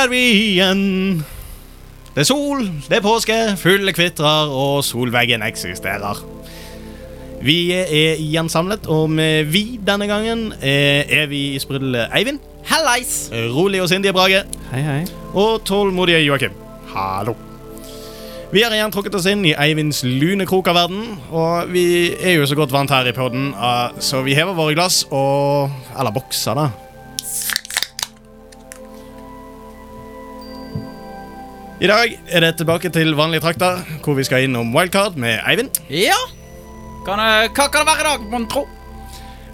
er vi igjen. Det er sol, det er påske, fulle kvitrer, og solveggen eksisterer. Vi er igjen samlet, og med vi denne gangen er, er vi i sprudlende Eivind. Hallais! Rolig og sindige Brage. Hei, hei. Og tålmodige Joakim. Hallo. Vi har igjen trukket oss inn i Eivinds lune krok av verden. Og vi er jo så godt vant her i podden, uh, så vi hever våre glass og Eller bokser, da. I dag er det tilbake til vanlige trakter, hvor vi skal innom wildcard med Eivind. Ja? Kan, hva kan det være i dag, mon tro?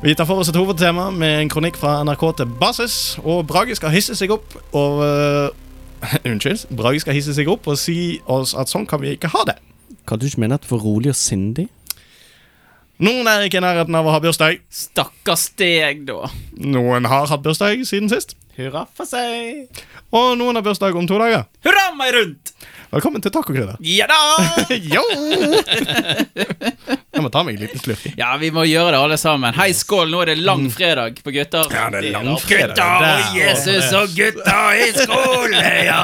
Vi tar for oss et hovedtema med en kronikk fra NRK til basis. Og Brage skal hisse seg opp og uh, Unnskyld. Brage skal hisse seg opp og si oss at sånn kan vi ikke ha det. Kan du ikke mene at det var rolig og sindig? Noen er ikke i nærheten av å ha bursdag. Stakkars deg, da. Noen har hatt bursdag siden sist. Hurra for seg! Og noen har bursdag om to dager. Hurra meg rundt! Velkommen til tacokrydder. Ja da! Yo! Jeg må ta meg en liten slurk. Ja, vi må gjøre det, alle sammen. Hei, skål. Nå er det langfredag på gutter. Ja, det er langfredag. Gutta Der. og Jesus og gutta i skole, Ja!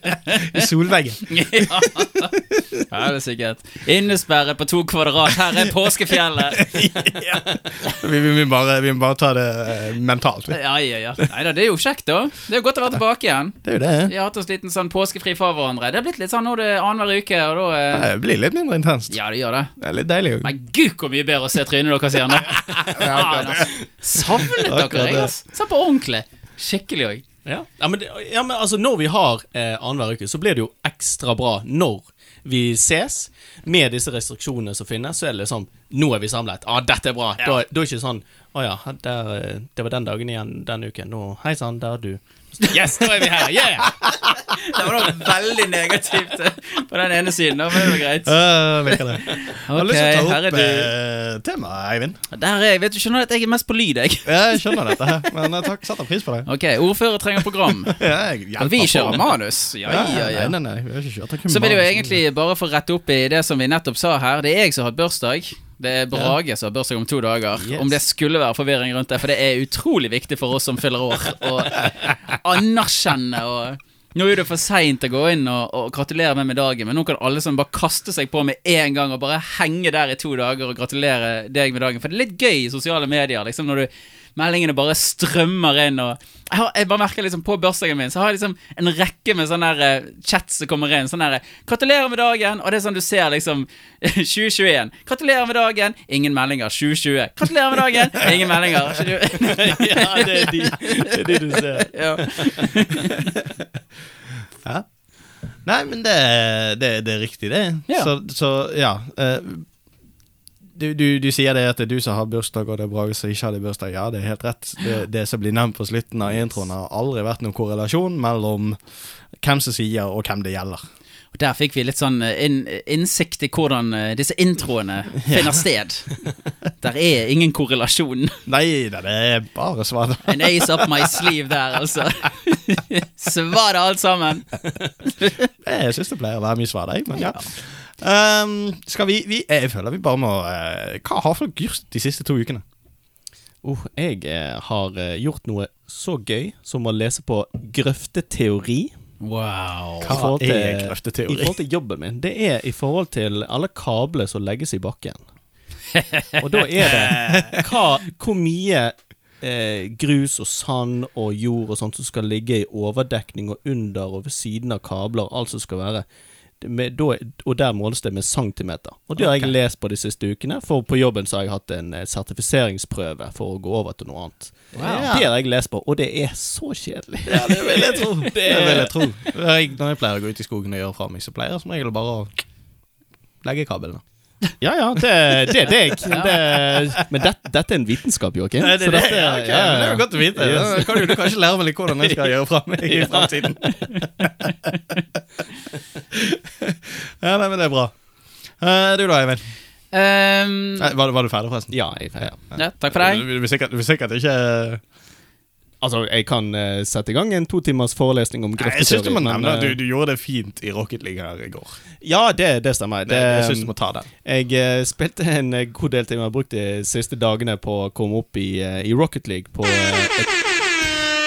I solveggen. ja. ja, det er sikkert. Innesperret på to kvadrat. Her er påskefjellet. Vi, vi, vi, bare, vi må bare ta det eh, mentalt. vi. Ja, ja, ja. Nei da, det er jo kjekt, da. Det er jo godt å være tilbake igjen. Det er jo det. Vi har hatt oss litt sånn påskefri fra hverandre. Det har blitt litt sånn nå er det annenhver uke, og da eh, Det blir litt mindre intenst. Ja, det gjør det. Det er litt deilig. òg. Men gud, hvor mye bedre å se trynet deres igjen. Altså. Savnet dere, jeg. Sånn på ordentlig. Skikkelig òg. Ja. Ja, men, ja, men altså, når vi har eh, annenhver uke, så blir det jo ekstra bra når vi ses. Med disse restriksjonene som finnes, så er det liksom Nå er vi samlet. Ah, dette er bra. Da, da er det ikke sånn Å ja, der, eh, det var den dagen igjen den uken. Nå, Hei sann, der er du. Yes, nå er vi her! Yeah! Det var da veldig negativt eh, på den ene siden. Da, men det var greit. Uh, det. Jeg har lyst til å ta opp du. eh, temaet, Eivind. Der er jeg. Vet du, skjønner at jeg er mest på lyd, jeg. Jeg skjønner dette, her, men jeg tar- setter pris på det. Ok, ordfører trenger program. Ja, vi på. manus? Ja, ja, ja. Nei, nei, nei, vi har ikke kjørt. Så vil jeg jo egentlig bare få rette opp i det som vi nettopp sa her. Det er jeg som har hatt bursdag. Det er Brage som har bursdag om to dager. Yes. Om det skulle være forvirring rundt det, for det er utrolig viktig for oss som fyller år, å anerkjenne og nå er det for seint å gå inn og, og gratulere meg med dagen, men nå kan alle som bare kaste seg på med en gang og bare henge der i to dager og gratulere deg med dagen. For det er litt gøy i sosiale medier, liksom, når du meldingene bare strømmer inn. Og jeg, har, jeg bare merker liksom På bursdagen min Så har jeg liksom en rekke med sånne her, uh, chats som kommer inn. Sånn her 'Gratulerer med dagen!' Og det er sånn du ser liksom 2021. 'Gratulerer med dagen!' Ingen meldinger. 2020. 'Gratulerer med dagen!' Ingen meldinger. Ja, det er de, det er de du ser. ja. Ja. Nei, men det, det, det er riktig, det. Ja. Så, så ja. eh, du, du, du sier det at det er du som har bursdag, og det er Brage som ikke hadde bursdag. Ja, det er helt rett. Det, det som blir nevnt på slutten av introen, har aldri vært noen korrelasjon mellom hvem som sier, og hvem det gjelder. Og Der fikk vi litt sånn in innsikt i hvordan eh, disse introene finner sted. Der er ingen korrelasjon. Nei det er bare svada. En ace up my sleeve der, altså. Svada alt sammen. Jeg syns det pleier å være mye svada, men ja. Um, skal vi, vi Jeg føler vi bare må uh, Hva har folk gjort de siste to ukene? Oh, jeg eh, har eh, gjort noe så gøy som å lese på grøfteteori. Wow. Hva til- er I forhold til jobben min. Det er i forhold til alle kabler som legges i bakken. Og da er det hva, hvor mye eh, grus og sand og jord og sånt som skal ligge i overdekning og under og ved siden av kabler. Alt som skal være med, da, Og der måles det med centimeter. Og det har jeg lest på de siste ukene. For på jobben så har jeg hatt en eh, sertifiseringsprøve for å gå over til noe annet. Wow. Det har jeg lest på, og det er så kjedelig. Ja, det vil jeg tro. Det vil jeg tro. Når jeg pleier å gå ut i skogen og gjøre fra meg, så pleier jeg som regel bare å legge kabelene. Ja ja, det, det er deg. Det, men det, dette er en vitenskap, Joakim. Det er det. dette- Ja, okay. ja, ja. det er jo godt å vite. Da kan du, du kanskje lære meg litt hvordan jeg skal gjøre fra meg i fremtiden. ja, nei, men det er bra. Uh, du da, Eivind? Um, Var, du- var du ferdig, forresten? Ja, jeg, ja. ja, takk for deg. Du, du, du, sikkert, du sikkert ikke Altså, jeg kan uh, sette i gang en to timers forelesning om grøfteteori. Jeg syns du må men, nevne at eh, du, du gjorde det fint i Rocket League her i går. Ja, det, det stemmer. Det, Det, jeg synes du må ta den. jeg uh, spilte en eh, god del timer, Jeg har brukt de siste dagene på å komme opp i, uh, i Rocket League på eh, et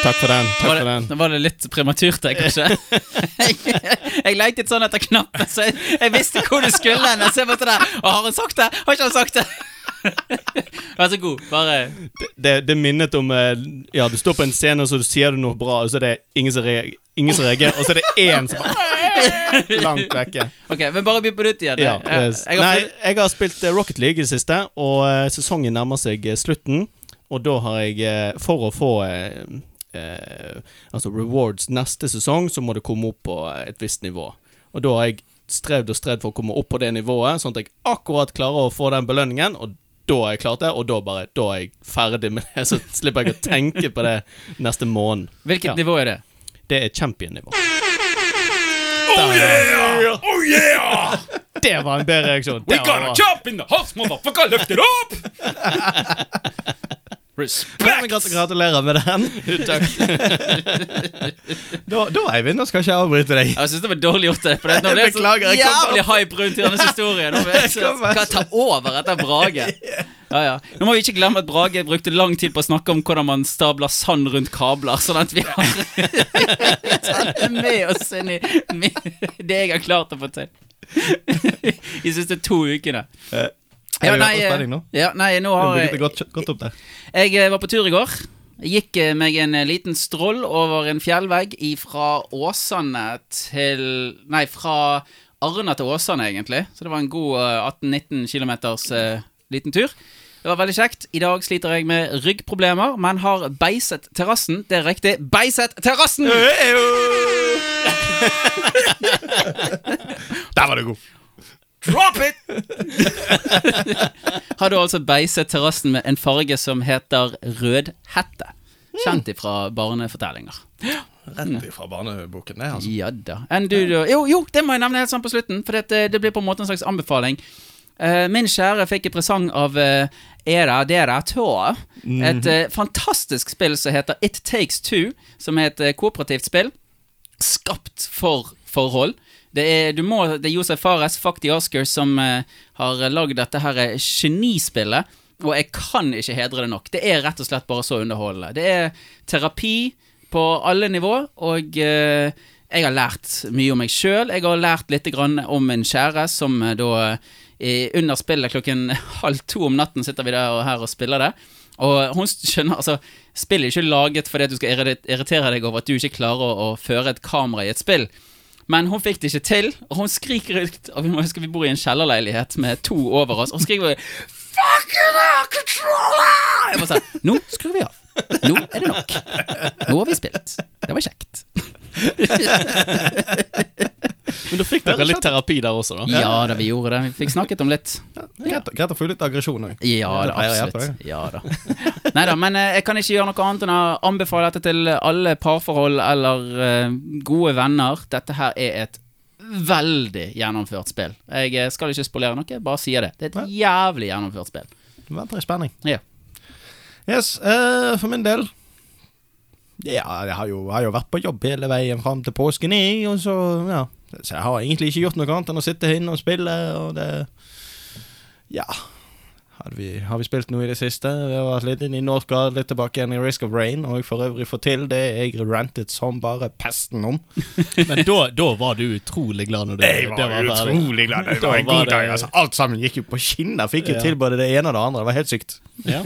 Takk for den. Takk Var for det, den. da var det litt prematurt, det, kanskje? jeg, jeg letet sånn etter knappen, så jeg, jeg visste hvor du skulle hen. Så jeg bare der, Å, har han sagt det? Har ikke han sagt det? Vær så god. Bare Det, det minnet om eh, Ja, du står på en scene, og så sier du noe bra, og så er det ingen som, reagerer, ingen som reagerer, og så er det én som bare Langt vekke. Ok, men bare begynn på nytt igjen. Ja, jeg, yes. jeg har Nei, jeg har spilt eh, Rocket League i det siste, og eh, sesongen nærmer seg eh, slutten. Og da har jeg, eh, for å få eh, eh, altså rewards neste sesong, så må det komme opp på eh, et visst nivå. Og da har jeg strevd og strevd for å komme opp på det nivået, sånn at jeg akkurat klarer å få den belønningen. Og da har jeg klart det, og da, bare, da er jeg ferdig med det. Så slipper jeg å tenke på det neste måned. Hvilket Ja. nivå er det? Det er champion-nivå. Oh yeah! Oh yeah! Det var en bedre reaksjon. We got a jump in the house, motherfucker! Lift it up! Respect! Grat- Gratulerer med den. Takk. Da, da Eivind, nå skal jeg ikke avbryte deg. Jeg syns det var dårlig gjort. det For det, nå ble så jeg kom jævlig hype rundt i denne historien. Nå ble jeg så, jeg ta over etter Brage? Ja, ja. Nå må vi ikke glemme at Brage brukte lang tid på å snakke om hvordan man stabler sand rundt kabler, sånn at vi har tatt det med oss inn i det jeg har klart å få til. De siste to ukene. Eh, Ja, nei, nå? ja, nei, nå har jeg godt, godt opp der. Jeg eh, var på tur i går. Gikk eh, meg en eh, liten stroll over en fjellvegg fra Åsane til Nei, fra Arna til Åsane, egentlig. Så det var en god eh, 18-19 km liten tur. Det var veldig kjekt. I dag sliter jeg med ryggproblemer, men har beiset terrassen. Det er riktig. Beiset terrassen! Der var du god. Drop it! har du altså beiset terrassen med en farge som heter rødhette. Kjent ifra barnefortellinger. Rett ifra barneboken, det, altså. Ja da. Du? Jo, jo, det må jeg nevne helt sånn på slutten, for det, det blir på en måte en slags anbefaling. Uh, min kjære fikk en presang av uh, Era Dera Tå. Et uh, fantastisk spill som heter It Takes Two, som er et kooperativt spill. Skapt for forhold. Det er, må, det er Josef Fares, Fuck the Oscars, som uh, har lagd dette her eh, genispillet. Og jeg kan ikke hedre det nok. Det er rett og slett bare så underholdende. Det er terapi på alle nivå, og uh, jeg har lært mye om meg sjøl. Jeg har lært litt om min kjære, som uh, da under spillet klokken halv to om natten sitter vi der og her og spiller det. Og hun skjønner, altså Spillet er ikke laget fordi at du skal irritere deg over at du ikke klarer å, å føre et kamera i et spill. Men hun fikk det ikke til, og hun skriker ut Og vi må huske vi bor i en kjellerleilighet med to over oss, og hun skriker Fucking controller! Jeg bare sånn Nå skrur vi av. Nå er det nok. Nå har vi spilt. Det var kjekt. Men da fikk dere litt terapi der også, da. Ja da, vi gjorde det. Vi fikk snakket om litt. Greit, greit å få litt aggresjon òg. Ja da, absolutt. Ja da. Nei da, men eh, jeg kan ikke gjøre noe annet enn å anbefale dette til alle parforhold eller eh, gode venner. Dette her er et veldig gjennomført spill. Jeg eh, skal ikke spolere noe, bare sier det. Det er et jævlig gjennomført spill. Venter i spenning. Ja. Yes, uh, for min del Ja, jeg har jo, har jo vært på jobb hele veien fram til påsken, jeg, og så Ja. Så jeg har egentlig ikke gjort noe annet enn å sitte inne og spille, og det Ja. Har vi, har vi spilt noe i det siste? Vi har vært litt inn i Northgard, litt tilbake igjen i Risk of Rain, og jeg for øvrig får til det jeg rantet som bare pesten om. Men da, da var du utrolig glad når det, Jeg var, det var utrolig glad. Det var en god dag. Altså. Alt sammen gikk jo på skinner. Fikk jo Ja. til både det ene og det andre. Det var helt sykt. Ja.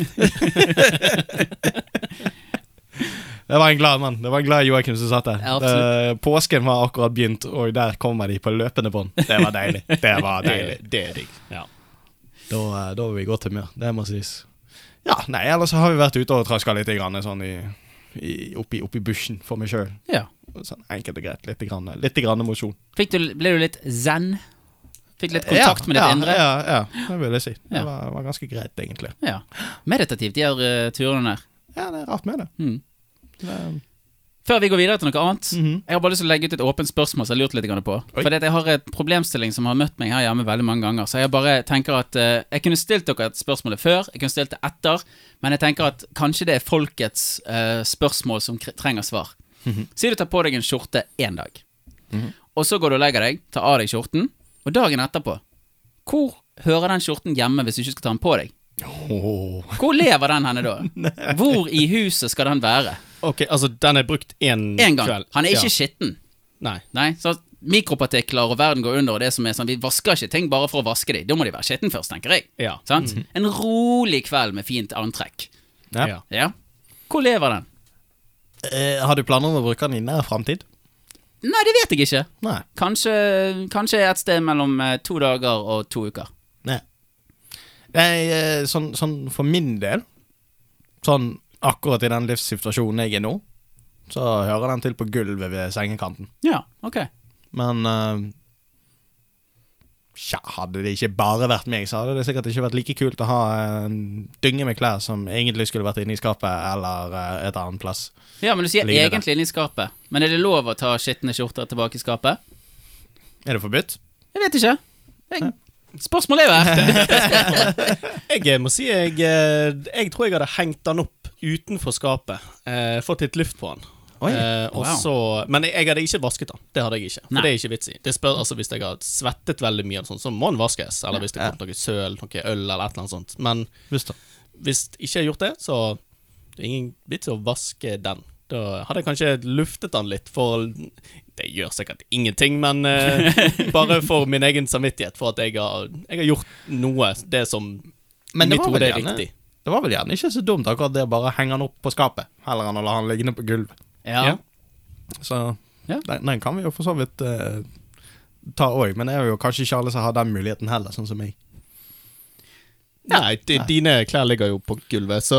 Det var en glad mann. Det var en glad Joakim som satt der. Ja, påsken var akkurat begynt, og der kommer de på løpende bånd. Det var deilig. Det var deilig. Det, er digg. Ja. Da, eh, da var vi i godt humør. Det må sies. Ja, nei, ellers har vi vært ute og traska litt grann, sånn i, i, oppi, oppi bushen for meg sjøl. ja. Sånn enkelt og greit. Litt, grann, litt grann mosjon. Ble du litt zen? Fikk litt kontakt med ditt ja, indre? Ja, ja, det vil jeg si. Det var, var ganske greit, egentlig. Ja. Meditativt, de her uh, turene der. Ja, det er rart med det. Mm. Før vi går videre til noe annet, Mhm. jeg har bare lyst til å legge ut et åpent spørsmål som jeg har lurt litt på. Oi. At jeg har et problemstilling som har møtt meg her hjemme veldig mange ganger. Så jeg bare tenker at uh, Jeg kunne stilt dere et spørsmål før, jeg kunne stilt det etter, men jeg tenker at kanskje det er folkets uh, spørsmål som trenger svar. Si du tar på deg en skjorte én dag, og så går du og legger deg, tar av deg skjorten, og dagen etterpå Hvor hører den skjorten hjemme hvis du ikke skal ta den på deg? Oh. Hvor lever den henne da? Hvor i huset skal den være? Ok, altså den er brukt én En gang. kveld? Han er ikke Ja. skitten. Nei. Nei, så Mikropartikler og verden går under, og det som er sånn Vi vasker ikke ting bare for å vaske dem. Da må de være skitten først, tenker jeg. Ja. Sant? En rolig kveld med fint antrekk. Ja. Ja. Ja. Hvor lever den? Eh, har du planer om å bruke den i nær framtid? Nei, det vet jeg ikke. Nei. Kanskje, kanskje et sted mellom eh, to dager og to uker. Nei. Nei, eh, sånn, sånn for min del Sånn akkurat i den livssituasjonen jeg er nå, så hører den til på gulvet ved sengekanten. Ja, ok. Men uh, Tja, hadde det ikke bare vært meg, så hadde det sikkert ikke vært like kult å ha en dynge med klær som egentlig skulle vært inne i skapet, eller eh, et annet plass. Ja, men du sier Lignende. egentlig inni skapet. Men er det lov å ta skitne skjorter tilbake i skapet? Er det forbudt? Jeg vet ikke. Jeg, spørsmålet er jo her. Jeg må si jeg, eh, jeg tror jeg hadde hengt den opp utenfor skapet. Eh, fått litt luft på den. Oi, eh, wow. så, men jeg, jeg hadde ikke vasket den. Det hadde jeg ikke. For Nei. det er ikke vits i. Det spør, altså, hvis jeg har svettet veldig mye, sånt, så må den vaskes. Eller hvis det kom noe søl, noe øl eller et eller annet sånt. Men Visst hvis ikke jeg har gjort det, så det er ingen vits å vaske den. Da hadde jeg kanskje luftet den litt, for Det gjør sikkert ingenting, men eh, bare for min egen samvittighet. For at jeg har, jeg har gjort noe, det som Men det mitt hode er riktig. Det var vel gjerne ikke så dumt akkurat det å bare henge den opp på skapet, heller enn å la den liggende på gulvet. Ja. Ja. Så Ja. den, den kan vi jo for så vidt eh, ta òg, men det er jo kanskje ikke alle som har den muligheten heller, sånn som meg. Nei, de, dine klær ligger jo på gulvet, så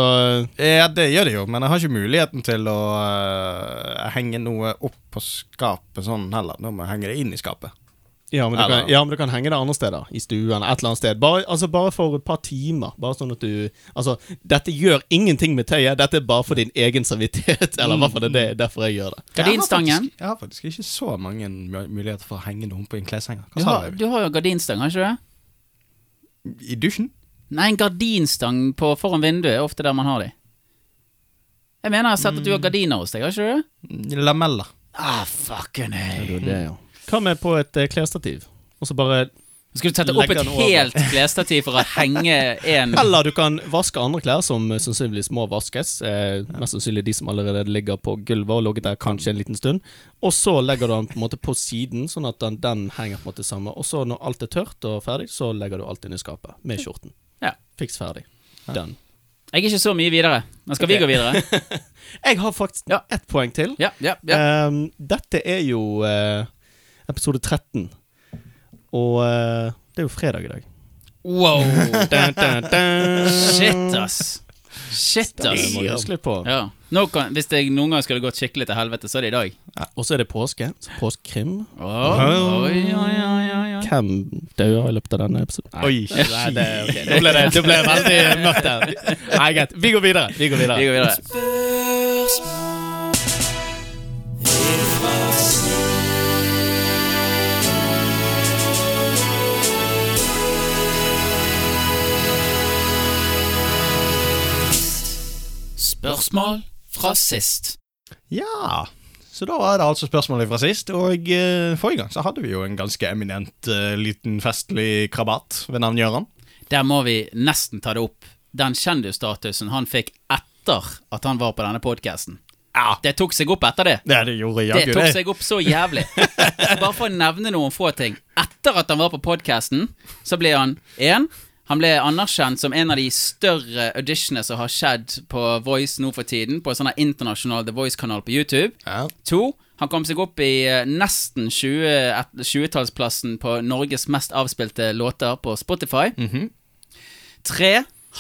Ja, det gjør det jo, men jeg har ikke muligheten til å uh, henge noe opp på skapet sånn heller. Da må jeg henge det inn i skapet. Ja men, du kan, ja, men du kan henge det andre steder. I stuen, et eller annet sted. Bare, altså, bare for et par timer. Bare sånn at du Altså, dette gjør ingenting med tøyet, dette er bare for din egen samvittighet. Eller i hvert fall det er det, derfor jeg gjør det. Gardinstangen. Jeg har, faktisk, jeg har faktisk ikke så mange muligheter for å henge noen på en kleshenger. Du har, du? har jo gardinstang, har ikke du? I dusjen? Nei, en gardinstang på, foran vinduet er ofte der man har de. Jeg mener jeg har sett at du har gardiner hos deg, har ikke du? Lameller. Ah, fucking hell. det, ja. Hva med på et eh, klesstativ? Og så bare Skal du sette opp et helt klesstativ for å henge en Eller du kan vaske andre klær som sannsynligvis må vaskes. Eh, Mest sannsynlig de som allerede ligger på gulvet og ligget der kanskje en liten stund. Og så legger du den på en måte på siden, sånn at den, den henger på en måte sammen. Og så når alt er tørt og ferdig, så legger du alt inn i skapet med skjorten. Ja. Fiks ferdig. Done. Jeg er ikke så mye videre. Men skal vi gå videre? Jeg har faktisk Ja. ett poeng til. Ja, ja, ja. Um, dette er jo eh, episode 13. Og eh, det er jo fredag i dag. Wow. Dun, dun, dun. Shit, ass. Shit, Det ass. må du huske litt på. Ja. Nå kan, hvis jeg noen gang skulle gått skikkelig til helvete, så er det i dag. Og så er det påske. Så påskekrim. Oi, oi, oi, oi, oi. Hvem dør i løpet av denne episoden? Nei, Oi. Nei, det, ok. Nå ble det, det ble veldig mørkt her. Nei, greit. Vi går videre. Vi går videre. Vi går videre. Spørsmål fra sist. Ja, så da var det altså spørsmålet fra sist. Og eh, forrige gang så hadde vi jo en ganske eminent eh, liten festlig krabat ved navn Gøran. Der må vi nesten ta det opp. Den kjendisstatusen han fikk etter at han var på denne podkasten. Ja. Det tok seg opp etter det. Ja, det gjorde Det tok det. seg opp så jævlig. Bare for å nevne noen få ting. Etter at han var på podkasten, så ble han én. Han ble anerkjent som en av de større auditionene som har skjedd på Voice nå for tiden, på en sånn internasjonal The Voice-kanal på YouTube. Ja. To, han kom seg opp i eh, nesten 20-tallsplassen 20-tallsplassen på Norges mest avspilte låter på Spotify. Tre,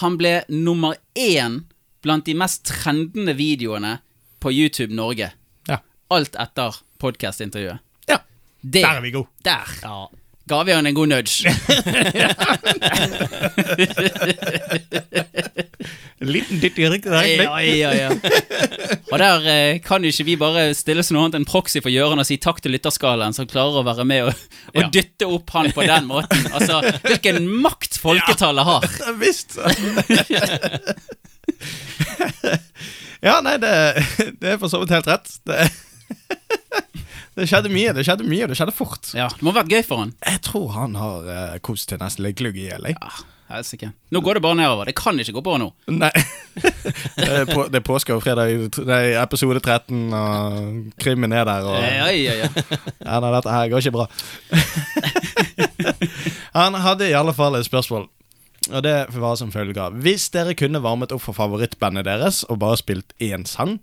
han ble nummer én blant de mest trendende videoene på YouTube Norge. Ja. Alt etter podcast-intervjuet. ja. Det, Der er vi gode. der ga vi han en god nudge. En liten dytt i ryggen. ja, ja, ja. Og der eh, kan ikke vi bare stille som noe annet enn proxy for Gjøran og si takk til lytterskalaen som klarer å være med og, og Ja. dytte opp han på den måten. Altså, hvilken makt folketallet har. Visst. ja, nei, det, det er for så vidt helt rett. Det, det skjedde mye, det skjedde mye, og det skjedde fort. Ja, Det må ha vært gøy for han. Jeg tror han har uh, kost til nesten litt glugg i hjel. jeg. helsike. Nå går det bare nedover. Det kan ikke gå på nå. Nei. det, er på, det er påske og fredag, det er episode 13, og krimmen er der. Og, Ja, ja, ja. ja, nei, dette her går ikke bra. Han hadde i alle fall et spørsmål. Og det var som følger Hvis dere kunne varmet opp for favorittbandet deres og bare spilt én sang,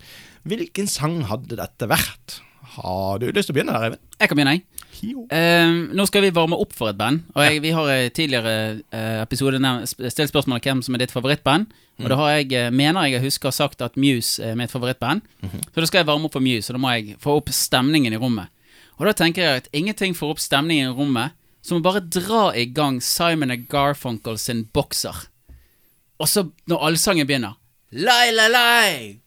hvilken sang hadde dette vært? Har du lyst til å begynne der, Eivind? Jeg kan begynne, jeg. Eh, nå skal vi varme opp for et band. Og jeg, Vi har i tidligere uh, episode stilt spørsmål om hvem som er ditt favorittband. Og da har jeg, eh, mener jeg jeg husker sagt at Muse er mitt favorittband. Så da skal jeg varme opp for Muse, og da må jeg få opp stemningen i rommet. Og da tenker jeg at ingenting får opp stemningen i rommet som å bare dra i gang Simon Garfunkel sin bokser. Og så, når allsangen begynner Lai, lai, lai,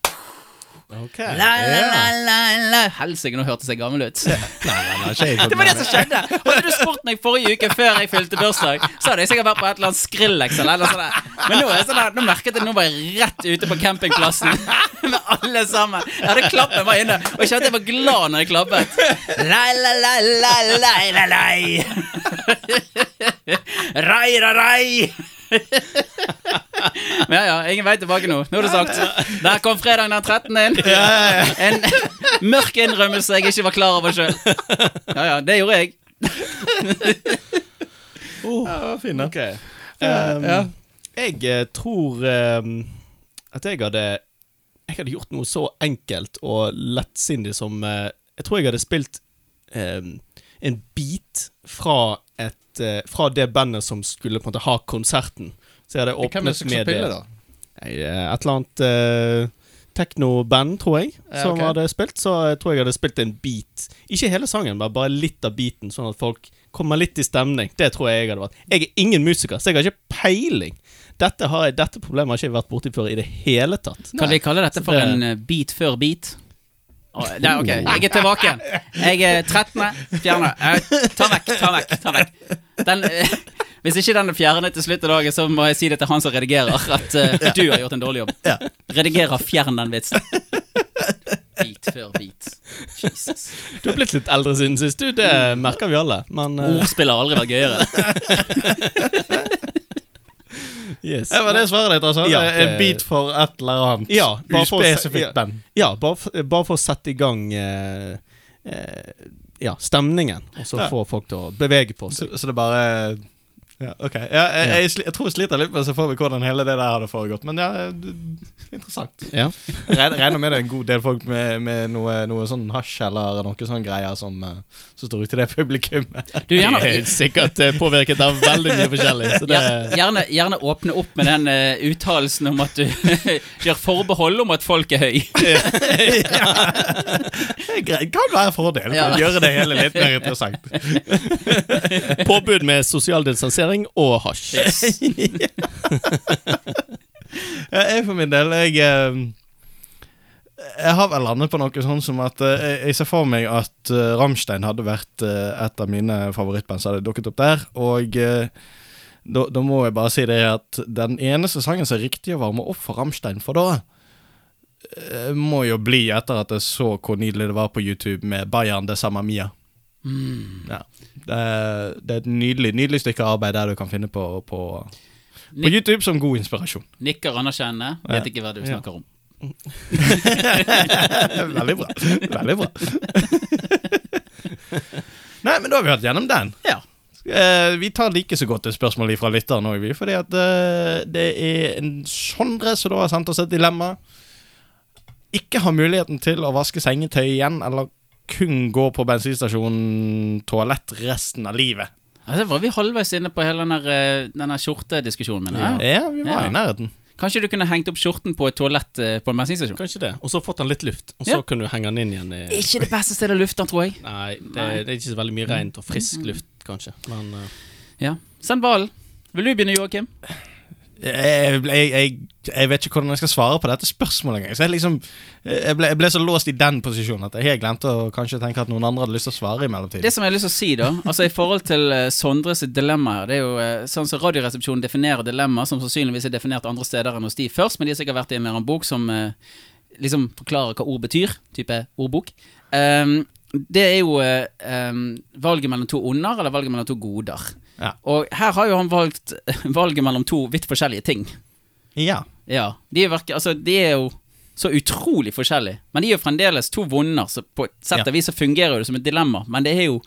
Ok. lai, lai, lai, lai, lai. Helsike, nå hørtes jeg gammel ut. Nei, nei, nei, ikke jeg Det var det som skjedde! Hadde du spurt meg forrige uke før jeg fylte bursdag, så hadde jeg sikkert vært på et eller annet Skrillex eller noe sånt. Men nå, sånn der, nå merket jeg nå var jeg rett ute på campingplassen med alle sammen. Jeg hadde klappen var inne, og jeg kjente jeg var glad når jeg klappet. Lai, lai, lai, lai, lai, lai, lai. Rai, ra, rai. Men ja, ja, ingen vei tilbake nå. Nå er det sagt. Der kom fredagen den 13. inn. En mørk innrømmelse jeg ikke var klar over sjøl. Ja ja, det gjorde jeg. Ja, fin, da. Ok. ja. Jeg eh, tror um, at jeg hadde Jeg hadde gjort noe så enkelt og lettsindig som uh, Jeg tror jeg hadde spilt um, en bit fra et eh, Fra det bandet som skulle på en måte ha konserten. Så jeg hadde åpnet med det. spille, da? Eh, Et eller annet uh, teknoband, tror jeg, Ja, som ok. hadde spilt. Så jeg tror jeg hadde spilt en beat. Ikke hele sangen, men bare litt av beaten, sånn at folk kommer litt i stemning. Det tror jeg jeg hadde vært. Jeg er ingen musiker, så jeg har ikke peiling. Dette, har jeg, dette problemet har ikke vært borti før i det hele tatt. Kan vi kalle dette for det- en beat før beat? Det er ok, jeg er tilbake igjen. Jeg er 13. Fjerne. Eh, Ta vekk, ta vekk. ta vekk den, eh, Hvis ikke den er fjernet til slutt av dagen, så må jeg si det til han som redigerer, at uh, du har gjort en dårlig jobb. Redigerer, fjern den vitsen. Bit før bit. Jesus. Du har blitt litt eldre siden sist, du. Det merker vi alle. Men uh... Ordspill har aldri vært gøyere. yes. Det var det svaret ditt, altså? Ja, en bit beat for et eller annet Ja, uspesifikt ja. band. Ja, bare, bare for å sette i gang eh, eh, Ja, stemningen, og så få folk til å bevege på seg. Så, så det bare ja, ok. Ja, jeg, jeg, sli- jeg tror jeg sliter litt med så får vi hvordan hele det der hadde foregått, men ja, interessant. Ja. Jeg regner med det er en god del folk med, med noe, noe sånn hasj eller noe sånn greier som, eh, som står ute i det publikummet. Du, gjerne, Jeg er sikkert eh, påvirket av veldig mye forskjellig. Så det, Gjerne, gjerne åpne opp med den uh, uttalelsen om at du gjør forbehold om at folk er høy. Det er kan være en fordel. Ja. Gjøre det hele litt mer interessant. påbud med sosial distansering og hasj. Jeg for min del, jeg eh, Jeg har vel landet på noe sånn som at eh, jeg- ser for meg at Ramstein Rammstein hadde vært eh, et av mine favorittband som hadde dukket opp der. Og eh, da, da må jeg bare si det at den eneste sangen som er riktig å varme opp for Rammstein for da, eh, må jo bli etter at jeg så hvor nydelig det var på YouTube med Bayern de Sama Mia. Ja. Det, er- det er et nydelig, nydelig stykke arbeid der du kan finne på, på, på Nik- YouTube som god inspirasjon. Nikker anerkjennende, vet ikke hva du snakker om. Veldig bra. Veldig bra. Nei, men da har vi hatt gjennom den. Ja. Eh, vi tar like så godt et spørsmål fra lytteren òg, vi. Fordi at eh, det er en Sondre som da har sendt oss et dilemma. Ikke har muligheten til å vaske sengetøy igjen, eller kun gå på bensinstasjonen toalett resten av livet. Altså, var vi halvveis inne på hele denne, eh, denne skjortediskusjonen min? Ja. Ja, vi var Ja. i nærheten. Kanskje du kunne hengt opp skjorten på et toalett eh, på en bensinstasjon? Kanskje det. Og så fått den litt luft, og så Ja. kunne du henge den inn igjen. I, Ikke det beste stedet å lufte den, tror jeg. nei, det, Nei. det er ikke så veldig mye rent og frisk luft, kanskje. Men uh... Ja. Send ballen. Vil du begynne, Joakim? Jeg, jeg, jeg, jeg vet ikke hvordan jeg skal svare på dette spørsmålet engang. Så jeg, liksom, jeg, ble, jeg ble så låst i den posisjonen at jeg helt glemte å kanskje tenke at noen andre hadde lyst til å svare i mellomtiden. Det som jeg har lyst til å si, da Altså i forhold til Sondres Sondre sitt dilemma her Det er jo eh, sånn som Radioresepsjonen definerer dilemma, som sannsynligvis er definert andre steder enn hos de først, men de har sikkert vært i en eller annen bok som eh, liksom forklarer hva ord betyr. Type ordbok. Um, det er jo eh, ehm, valget mellom to onder eller valget mellom to goder. Ja. Og her har jo han valgt valget mellom to vidt forskjellige ting. Ja. Ja, de er, virke, altså, de er jo så utrolig forskjellige. Men de er jo fremdeles to vonder, så på et sett Ja. og vis så fungerer det som et dilemma. Men det er jo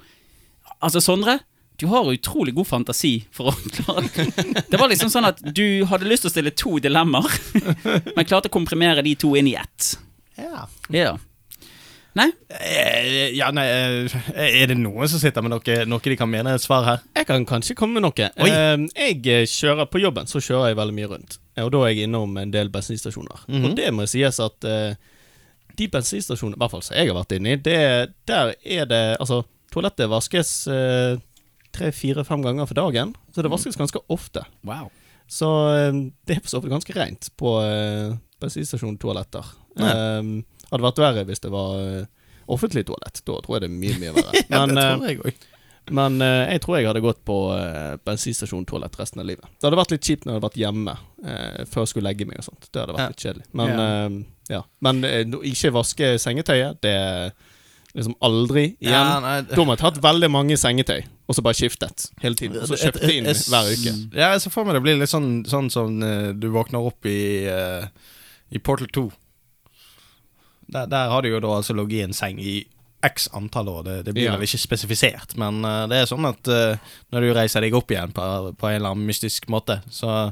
Altså, Sondre, du har utrolig god fantasi for å klare Det var liksom sånn at du hadde lyst til å stille to dilemmaer, men klarte å komprimere de to inn i ett. ja. Ja. Nei? Eh, Ja, nei eh, Er det noen som sitter med noe, noe de kan mene et svar her? Jeg kan kanskje komme med noe. Oi. Eh, jeg kjører På jobben så kjører jeg veldig mye rundt. Og da er jeg innom en del bensinstasjoner. Mhm. Og det må sies at eh, de bensinstasjonene, i hvert fall som jeg har vært inne i, det, der er det Altså, toalettet vaskes eh, tre-fire-fem ganger for dagen. Så det vaskes ganske ofte. Wow. Så eh, det er for så vidt ganske rent på bensinstasjontoaletter. Ja. Hadde vært verre hvis det var eh, offentlig toalett. Da tror jeg det er mye, mye verre. Ja, Men, det eh, tror jeg også. men eh, jeg tror jeg hadde gått på bensinstasjontoalett resten av livet. Det hadde vært litt kjipt når jeg hadde vært hjemme før jeg skulle legge meg og sånt. Det hadde vært Ja. litt kjedelig. Men Ja. Men ikke vaske sengetøyet, det er liksom aldri igjen. Ja, nei, Da må jeg tatt veldig mange sengetøy, og så bare skiftet hele tiden. Og så kjøpte inn Jeg- jeg- hver uke. Ja, jeg ser for meg det blir litt sånn, sånn som du våkner opp i, uh, i Portal 2. Der, der har du jo da altså ligget i en seng i x antall år. Det, det blir Ja. vel ikke spesifisert, men uh, det er sånn at uh, når du reiser deg opp igjen på, på en eller annen mystisk måte, så,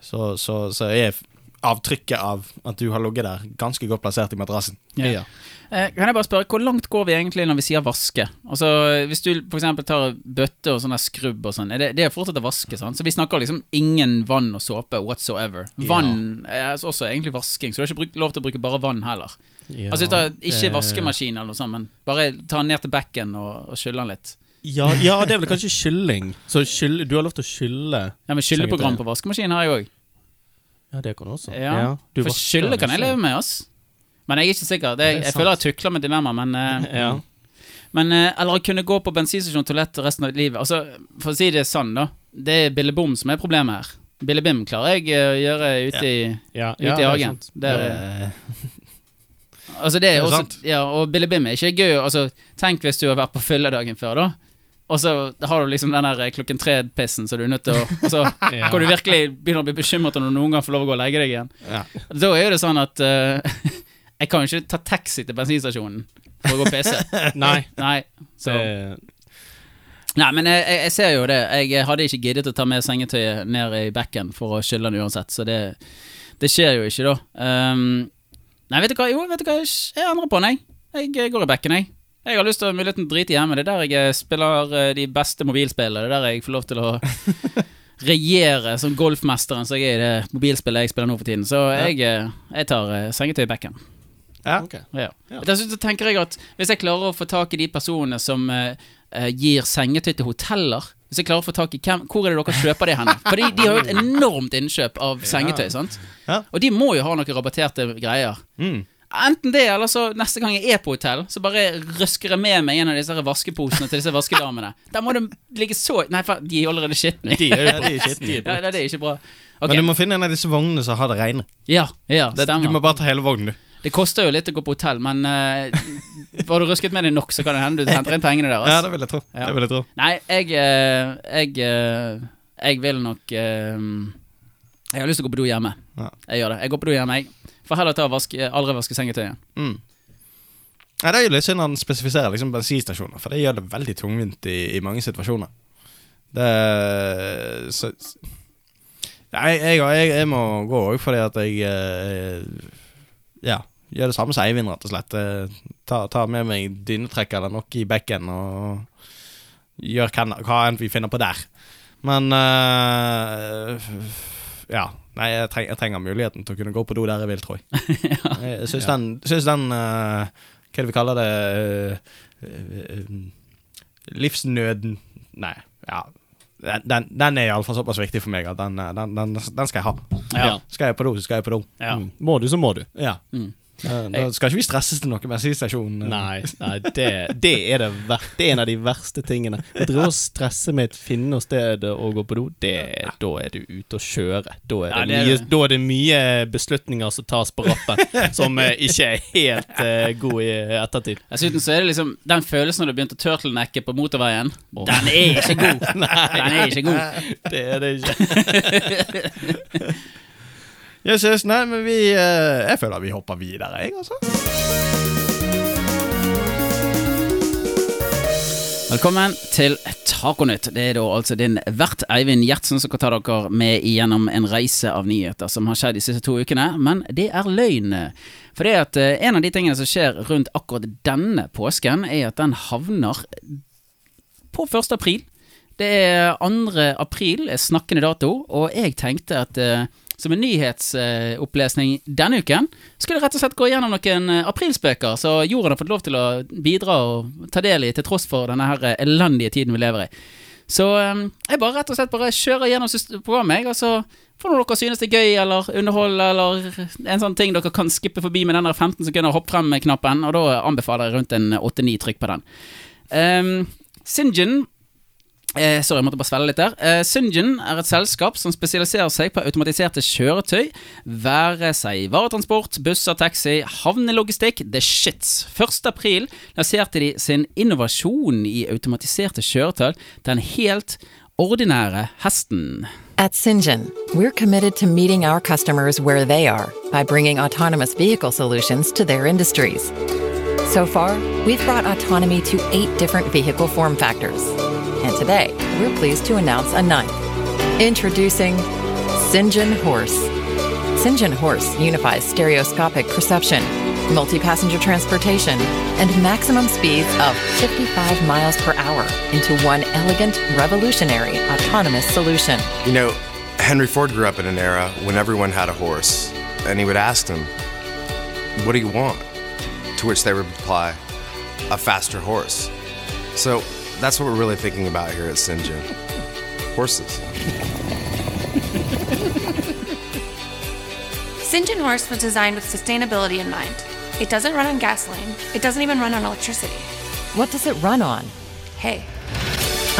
så, så, så er avtrykket av at du har ligget der, ganske godt plassert i madrassen. Ja. Eh, kan jeg bare spørre, Hvor langt går vi egentlig når vi sier vaske? Altså, Hvis du eksempel tar bøtte og sånn skrubb og sånn, er det, det er fortsatt å vaske? sant? Så vi snakker liksom ingen vann og såpe whatsoever. Vann er altså også egentlig vasking, så du har ikke bruk, lov til å bruke bare vann heller. Ja, altså tar, Ikke det- vaskemaskin eller noe sånt, men bare ta den ned til bekken og, og skylle den litt. Ja, ja, det er vel kanskje kylling. Så skyld, du har lov til å skylle Ja, men Skylleprogram på vaskemaskin har jeg òg. Ja, det kan du også. Ja, du For skylde kan jeg leve med, ass. Men jeg er ikke sikker. Det, Det er jeg sant. føler jeg tukler med dilemma, men eh, Ja. Men, eh, eller å kunne gå på bensinstasjon og toalett resten av livet. Altså, For å si det sånn, da. Det er billebom som er problemet her. Billebim klarer jeg eh, å gjøre ute i, Ja, ute ja, i det er hagen. Det er, altså, det er det er også, sant. ja, og billebim er ikke gøy. Altså, tenk hvis du har vært på fylle dagen før, da. Og så har du liksom den der eh, klokken tre-pissen, så du er nødt til å Og så Ja. kan du virkelig begynne å bli bekymret når du noen gang får lov å gå og legge deg igjen. ja. Da er jo det sånn at uh, Jeg kan jo ikke ta taxi til bensinstasjonen for å gå og pisse. Nei. Nei. Så. Nei, men jeg, jeg, jeg ser jo det. Jeg hadde ikke giddet å ta med sengetøyet ned i bekken for å skylle den uansett, så det, det skjer jo ikke, da. Um, nei, vet du hva? Jo, vet du hva? Jeg endrer på den, jeg. Jeg går i bekken, jeg. Jeg har lyst til å ha muligheten til å drite hjemme. Det er der jeg spiller eh, de beste mobilspillene. Det er der jeg får lov til å regjere som golfmesteren som jeg er i det mobilspillet jeg spiller nå for tiden. Så jeg, eh, jeg tar eh, sengetøy i bekken. Ja. ok. Ja. Ja. Dessuten så tenker jeg at hvis jeg klarer å få tak i de personene som eh, eh, gir sengetøy til hoteller Hvis jeg klarer å få tak i hvem, Hvor er det dere kjøper det hen? For de, de har jo et enormt innkjøp av sengetøy. sant? Ja. Og de må jo ha noen rabatterte greier. Mm. Enten det, eller så neste gang jeg er på hotell, så bare røsker jeg med meg en av disse vaskeposene til disse vaskedamene. Der må det ligge så Nei, for de er allerede skitne. De er jo Ja, de er skitne. Ja, det er ikke bra. Ok. Men du må finne en av disse vognene som har det reine. Ja, ja, stemmer. du må bare ta hele vognen, du. Det koster jo litt å gå på hotell, men uh, var du rusket med deg nok, så kan det hende du henter inn pengene der. Ja, det vil jeg tro. Ja. Det vil jeg tro. Nei, jeg eh, Jeg, eh, jeg vil nok uh, Jeg har lyst til å gå på do hjemme. Ja. Jeg gjør det. Jeg går på do hjemme, jeg. Får heller ta og vaske, aldri vaske sengetøyet. Mm. Nei, det er jo litt synd han spesifiserer liksom bensinstasjoner, for det gjør det veldig tungvint i, i mange situasjoner. Det så, Nei, jeg, jeg, jeg må gå òg fordi at jeg eh, Ja, gjør det samme som Eivind, rett og slett. Eh, Ta, ta med meg dynetrekk eller noe i bekken og gjør hva, enn vi finner på der. Men eh, Ja. Nei, jeg, treng, jeg trenger muligheten til å kunne gå på do der jeg vil, tror jeg. Jeg syns den, synes den uh, Hva er det vi kaller det Uh, uh, Livsnøden Nei, ja. Den, den, den er iallfall såpass viktig for meg at den, eh, den, den, den skal jeg ha. Ja. Ja. Skal jeg på do, så skal jeg på do. Ja. Mm. Må du, så må du. Ja. Mm. Da skal ikke vi stresses til noe bensinstasjon. Nei, nei det, det, er det, det er en av de verste tingene. Å drive og stresse med et finne og sted å gå på do, det, da er du ute å kjøre. Da er, det mye, da er det mye beslutninger som tas på rappen, som eh, ikke er helt uh, god i ettertid. Dessuten så er det liksom den følelsen når du begynte å turtlenecke på motorveien. Den er ikke god! Nei, Den er ikke god. Det er det ikke. Yes, yes, nei, men vi eh, Jeg føler vi hopper videre, jeg, altså. Velkommen til Taconytt. Det er da altså din vert Eivind Gjertsen som kan ta dere med igjennom en reise av nyheter som har skjedd de siste to ukene, men det er løgn. For det at eh, en av de tingene som skjer rundt akkurat denne påsken, er at den havner på 1. april. Det er 2. april, er snakkende dato, og jeg tenkte at eh, som en nyhetsopplesning denne uken, jeg rett og slett gå gjennom noen eh, aprilspøker, så jorden har fått lov til å bidra og ta del i, til tross for denne her eh, elendige tiden vi lever i. Så eh, jeg bare rett og slett bare kjører gjennom programmet, jeg, og så får dere synes det er gøy, eller underhold, eller en sånn ting dere kan skippe forbi med den der 15 sekunder hopp frem-knappen, og da anbefaler jeg rundt en 8-9 trykk på den. Um, Sinjin Eh, sorry, jeg måtte bare svelle litt der. Eh, Syngin er et selskap som spesialiserer seg på automatiserte kjøretøy. Være seg varetransport, busser, taxi, havnelogistikk, the shits. 1. april lanserte de sin innovasjon i automatiserte kjøretøy, den helt ordinære hesten. At Syngen, we're committed to meeting our customers where they are by bringing autonomous vehicle solutions to their industries. So far, we've brought autonomy to eight different vehicle form factors. And today, we're pleased to announce a ninth. Introducing Sinjin Horse. Sinjin Horse unifies stereoscopic perception, multi passenger transportation, and maximum speeds of 55 miles per hour into one elegant, revolutionary autonomous solution. You know, Henry Ford grew up in an era when everyone had a horse, and he would ask them, What do you want? To which they would reply, A faster horse. So that's what we're really thinking about here at Sinjin horses. Sinjin Horse was designed with sustainability in mind. It doesn't run on gasoline. It doesn't even run on electricity. What does it run on? Hey,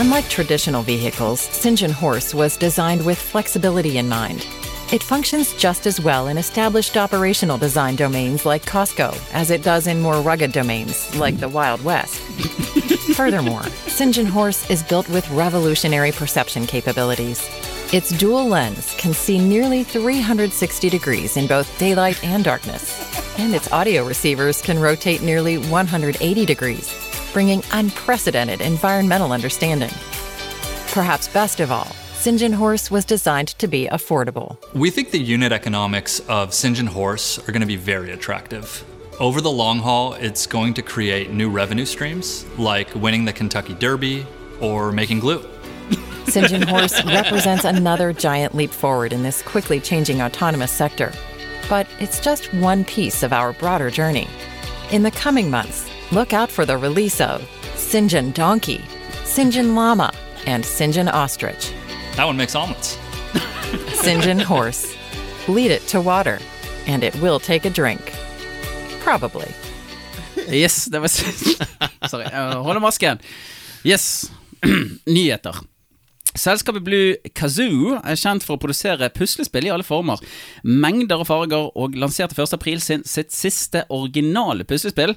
Unlike traditional vehicles, Sinjin Horse was designed with flexibility in mind. It functions just as well in established operational design domains like Costco as it does in more rugged domains like the Wild West. Furthermore, Sinjin Horse is built with revolutionary perception capabilities. Its dual lens can see nearly 360 degrees in both daylight and darkness, and its audio receivers can rotate nearly 180 degrees, bringing unprecedented environmental understanding. Perhaps best of all, Sinjin Horse was designed to be affordable. We think the unit economics of Sinjin Horse are going to be very attractive. Over the long haul, it's going to create new revenue streams, like winning the Kentucky Derby or making glue. Sinjin Horse represents another giant leap forward in this quickly changing autonomous sector. But it's just one piece of our broader journey. In the coming months, look out for the release of Sinjin Donkey, Sinjin Llama, and Sinjin Ostrich. That one makes omelets. Sinjin Horse. Lead it to water, and it will take a drink. Probably. Yes, det var Sorry, holder masken. Yes, nyheter. Selskapet Blue Kazoo er kjent for å produsere puslespill i alle former, mengder og farger, og lanserte 1. april sin, sitt siste originale puslespill.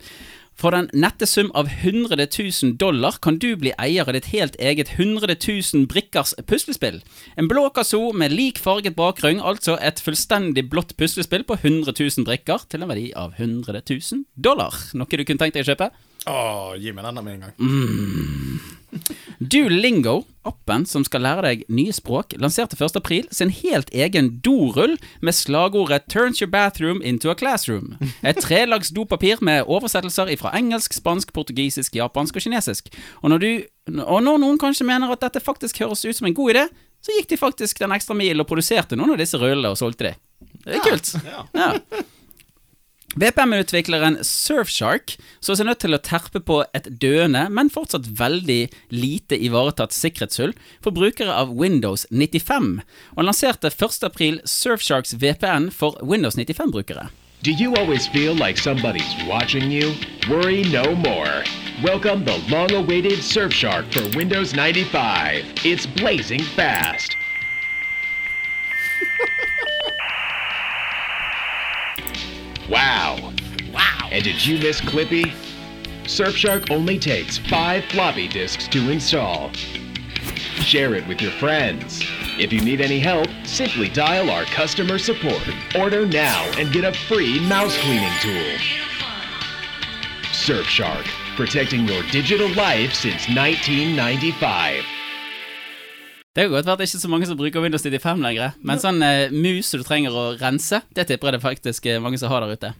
For den nette sum av 100 000 dollar kan du bli eier av ditt helt eget 100 000 brikkers puslespill. En blå kasso med lik farget bakgrunn, altså et fullstendig blått puslespill på 100 000 brikker til en verdi av 100 000 dollar. Noe du kunne tenkt deg å kjøpe? Åh, gi meg denne med en gang. Duolingo, appen som skal lære deg nye språk, lanserte 1. april sin helt egen dorull med slagordet 'Turns your bathroom into a classroom'. Et trelags dopapir med oversettelser fra engelsk, spansk, portugisisk, japansk og kinesisk. Og når, du, og når noen kanskje mener at dette faktisk høres ut som en god idé, så gikk de faktisk den ekstra mil og produserte noen av disse rullene og solgte de. Det er kult. Ja. VPM-utvikleren Surfshark så seg nødt til å terpe på et døende, men fortsatt veldig lite ivaretatt sikkerhetshull for brukere av Windows 95, og lanserte 1. april Surfsharks VPN for Windows 95-brukere. Do you always feel like somebody's watching you? Worry no more. Welcome the long awaited Surfshark for Windows 95. It's blazing fast. wow. Wow. And did you miss Clippy? Surfshark only takes five floppy disks to install. Share it with your friends. If you need any help, simply dial our customer support. Order now and get a free mouse cleaning tool. Surfshark, protecting your digital life since 1995. Det kan godt være det er ikke så mange som bruker Windows 95 lenger. Men sånn eh, mus som du trenger å rense, det tipper jeg det faktisk eh, mange som har der ute.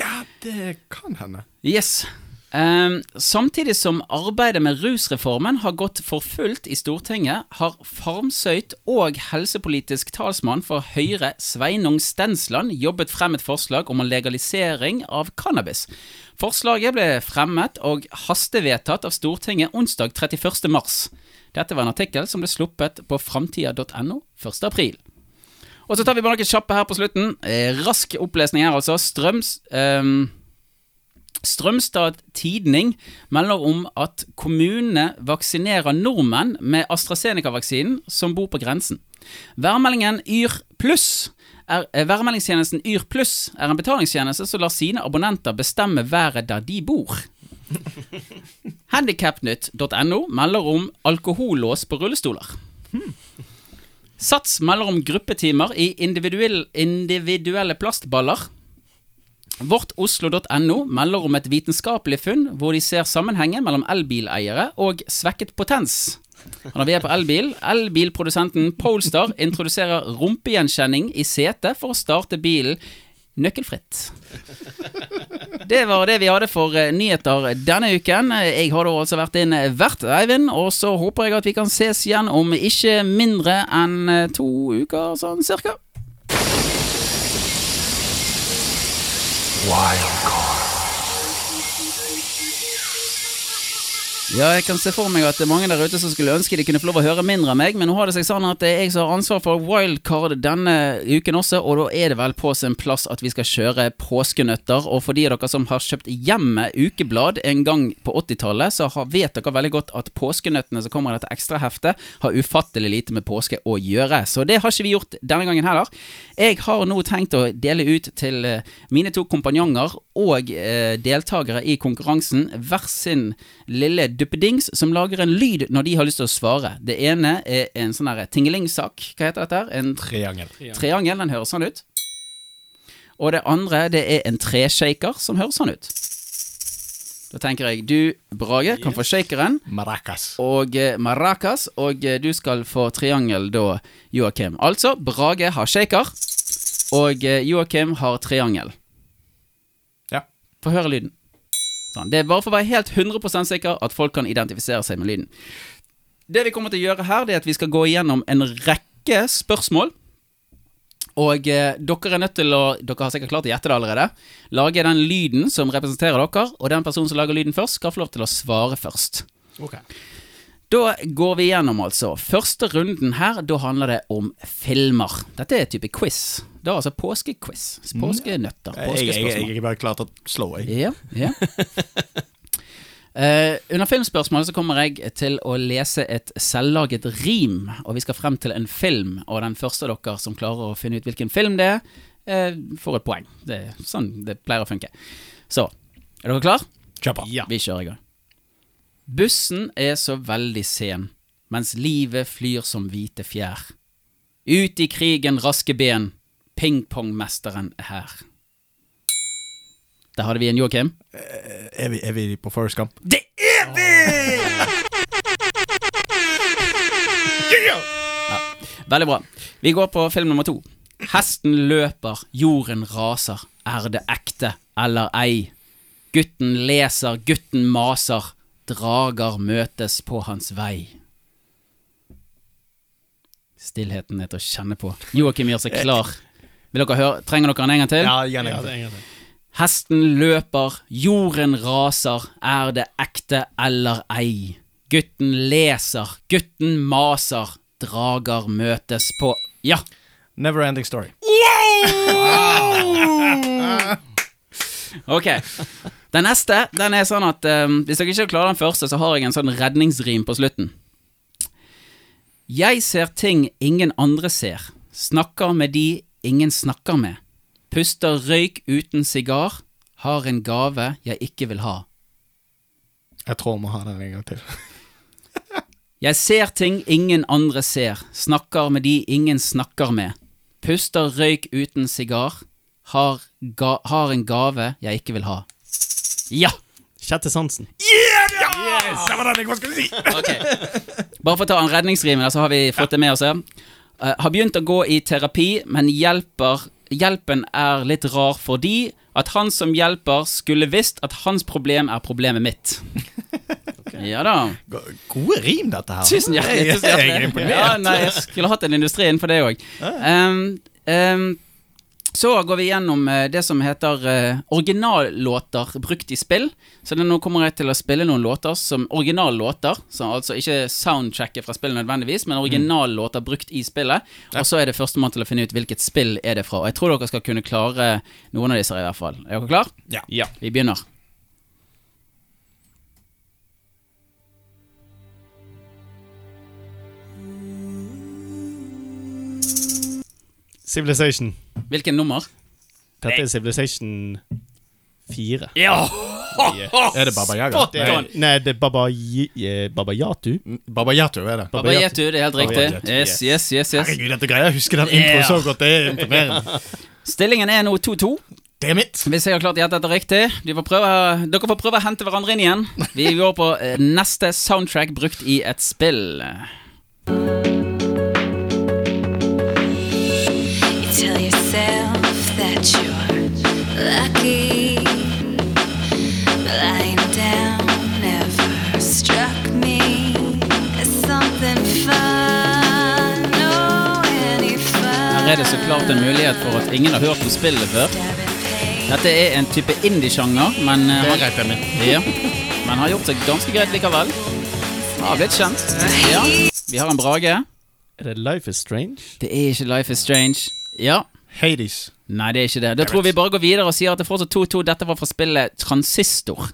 Ja, det kan hende. Yes. Um, samtidig som arbeidet med rusreformen har gått for fullt i Stortinget, har Farmsøyt og helsepolitisk talsmann for Høyre, Sveinung Stensland, jobbet frem et forslag om en legalisering av cannabis. Forslaget ble fremmet og hastevedtatt av Stortinget onsdag 31. mars. Dette var en artikkel som ble sluppet på framtida.no 1. april. Og så tar vi bare noen kjappe her på slutten. Eh, rask opplesning her, altså. Strøms... eh, Strømstad Tidning melder om at kommunene vaksinerer nordmenn med AstraZeneca-vaksinen som bor på grensen. Værmeldingen Yr pluss er, eh, værmeldingstjenesten Yr pluss er en betalingstjeneste som lar sine abonnenter bestemme været der de bor. Handicapnytt.no melder om alkohollås på rullestoler. Sats melder om gruppetimer i individuell, individuelle plastballer. Vårtoslo.no melder om et vitenskapelig funn hvor de ser sammenhengen mellom elbileiere og svekket potens. Når vi er på elbil, elbilprodusenten Polestar introduserer rumpegjenkjenning i setet for å starte bilen nøkkelfritt. Det var det vi hadde for eh, nyheter denne uken. Jeg har da altså vært din vert, Eivind, og så håper jeg at vi kan ses igjen om ikke mindre enn eh, to uker, sånn cirka. Ja, jeg kan se for meg at det er mange der ute som skulle ønske de kunne få lov å høre mindre av meg, men nå har det seg sånn at det er jeg som har ansvar for wildcard denne uken også, og da er det vel på sin plass at vi skal kjøre påskenøtter. Og for de av dere som har kjøpt hjemme ukeblad en gang på 80-tallet, så vet dere veldig godt at påskenøttene som kommer i dette ekstraheftet, har ufattelig lite med påske å gjøre. Så det har ikke vi gjort denne gangen heller. Jeg har nå tenkt å dele ut til eh, mine to kompanjonger og eh, deltakere i konkurransen hver sin lille duppedings som lager en lyd når de har lyst til å svare. Det ene er en sånn tingelingsak. Hva heter dette? En Triangel. triangel. Den høres sånn ut. Og det andre, det er en treshaker som høres sånn ut. Da tenker jeg du, Brage, kan få shakeren. Maracas. Og eh, maracas, og eh, du skal få triangel da, Joakim. Altså, Brage har shaker, og eh, Joakim har triangel. Ja. Få høre lyden. Sånn. Det er bare for å være helt 100% sikker at folk kan identifisere seg med lyden. Det vi kommer til å gjøre her, det er at vi skal gå igjennom en rekke spørsmål. Og eh, dere er nødt til å Dere har sikkert klart å gjette det allerede. Lage den lyden som representerer dere, og den personen som lager lyden først, skal få lov til å svare først. Okay. Da går vi gjennom, altså. Første runden her, da handler det om filmer. Dette er type quiz. Det er altså påskequiz. Påskenøtter. Jeg, jeg, jeg, Påskespørsmål. jeg er bare klar til å slå, jeg. Ja, ja. Uh, under filmspørsmålet så kommer jeg til å lese et selvlaget rim, og vi skal frem til en film, og den første av dere som klarer å finne ut hvilken film det er, uh, får et poeng. Det er sånn det pleier å funke. Så, er dere klar? Kjør på. Vi kjører i gang. Bussen er så veldig sen, mens livet flyr som hvite fjær. Ut i krigen raske ben, pingpongmesteren er her. Der hadde vi en Joakim. Er vi, er vi på Forest Camp? Det er vi! Ja, veldig bra. Vi går på film nummer to. Hesten løper, jorden raser. Er det ekte eller ei? Gutten leser, gutten maser. Drager møtes på hans vei. Stillheten er til å kjenne på. Joakim gjør seg klar. Vil dere høre? Trenger dere den en gang til? Ja, gjerne en gang. Hesten løper, jorden raser, er det ekte eller ei? Gutten leser, gutten maser, drager møtes på Ja, Never ending story. Ok. Den neste den er sånn at um, hvis dere ikke klarer den første, så har jeg en sånn redningsrim på slutten. Jeg ser ting ingen andre ser. Snakker med de ingen snakker med. Puster røyk uten sigar. Har en gave jeg ikke vil ha. Jeg tror vi har den en gang til. Jeg ser ting ingen andre ser. Snakker med de ingen snakker med. Puster røyk uten sigar. Har, ga har en gave jeg ikke vil ha. Ja! Sjette sansen. Det var den jeg skulle si! okay. Bare for å ta en redningsrim, så har vi fått det med oss her. Eh, har begynt å gå i terapi, men hjelper, hjelpen er litt rar fordi at han som hjelper, skulle visst at hans problem er problemet mitt. Ja da. Gode rim, dette her. Tusen hjertelig. Tusen Jeg er imponert. Ja, nei, jeg skulle hatt en industri innenfor det òg. Så går vi gjennom eh, det som heter eh, originallåter brukt i spill. Så nå kommer jeg til å spille noen låter som originallåter. Altså ikke soundtracket fra spillet nødvendigvis, men originallåter brukt i spillet. Og så er det førstemann til å finne ut hvilket spill er det fra. Og jeg tror dere skal kunne klare noen av disse, i hvert fall. Er dere klar? Ja. Vi begynner. Civilization. Hvilken nummer? Dette er Civilization 4. Ja! Er det Baba Yaga? Er, nei, det er Baba, eh, Baba Yatu. Baba Yatu er det. Baba Yatu, det er helt riktig. Yatu, Yes, yes, yes, yes. Herregud, dette greier jeg å huske den introen så godt. Det er imponerende. Stillingen er nå 2-2. Det er mitt. Hvis jeg har klart å gjette dette riktig. De får prøve, dere får prøve å hente hverandre inn igjen. Vi går på eh, neste soundtrack brukt i et spill. Er det så klart en mulighet for at ingen har hørt om spillet før. Dette er en type indie-sjanger, men, eh, Det har- ja, men har gjort seg ganske greit likevel. Har blitt kjent. Ja. Vi har en Brage. Er det Life is Strange? Det er ikke Life is Strange. Ja. Hades. Nei, det er ikke det. Da tror vi bare går videre og sier at det er fortsatt 2-2. Dette var fra spillet Transistor.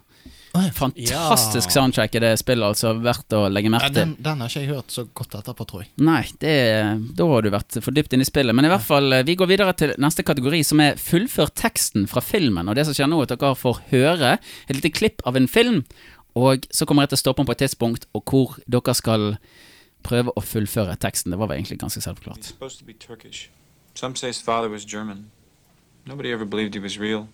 Fantastisk soundtrack i det spillet, altså. Verdt å legge Ja, merke til. den, den har ikke jeg hørt så godt etterpå, tror jeg. Nei, det, da har du vært for dypt inn i spillet. Men i hvert fall, eh, vi går videre til neste kategori, som er fullfør teksten fra filmen. Og det som skjer nå, er at dere får høre et lite klipp av en film, og så kommer jeg til å stoppe på et tidspunkt, og hvor dere skal prøve å fullføre teksten. Det var vel egentlig ganske Turkish. Some say his father was German. Nobody ever believed he was real.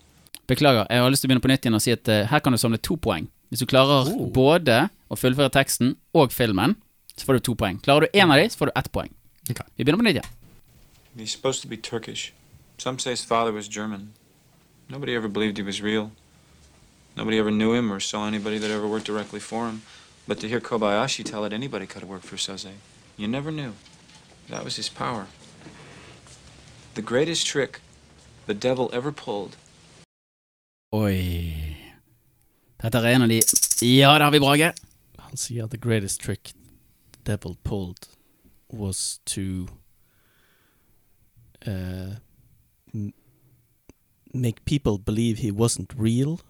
Beklager, jeg har lyst til å begynne på nytt igjen og si at uh, her kan du samle to poeng. Hvis du klarer både å fullføre teksten og filmen, så får du to poeng. Klarer du én av dem, så får du ett poeng. Okay. Vi begynner på nytt igjen. He's supposed to be Turkish. Some say his father was German. Nobody ever believed he was real. Nobody ever knew him or saw anybody that ever worked directly for him. But to hear Kobayashi tell it anybody could have worked for Soze, you never knew. That was his power. The greatest trick the devil ever pulled Oi. Dette er en av de Ja, der har vi Brage. Han sier the greatest trick the devil pulled was to uh, make people believe he wasn't real.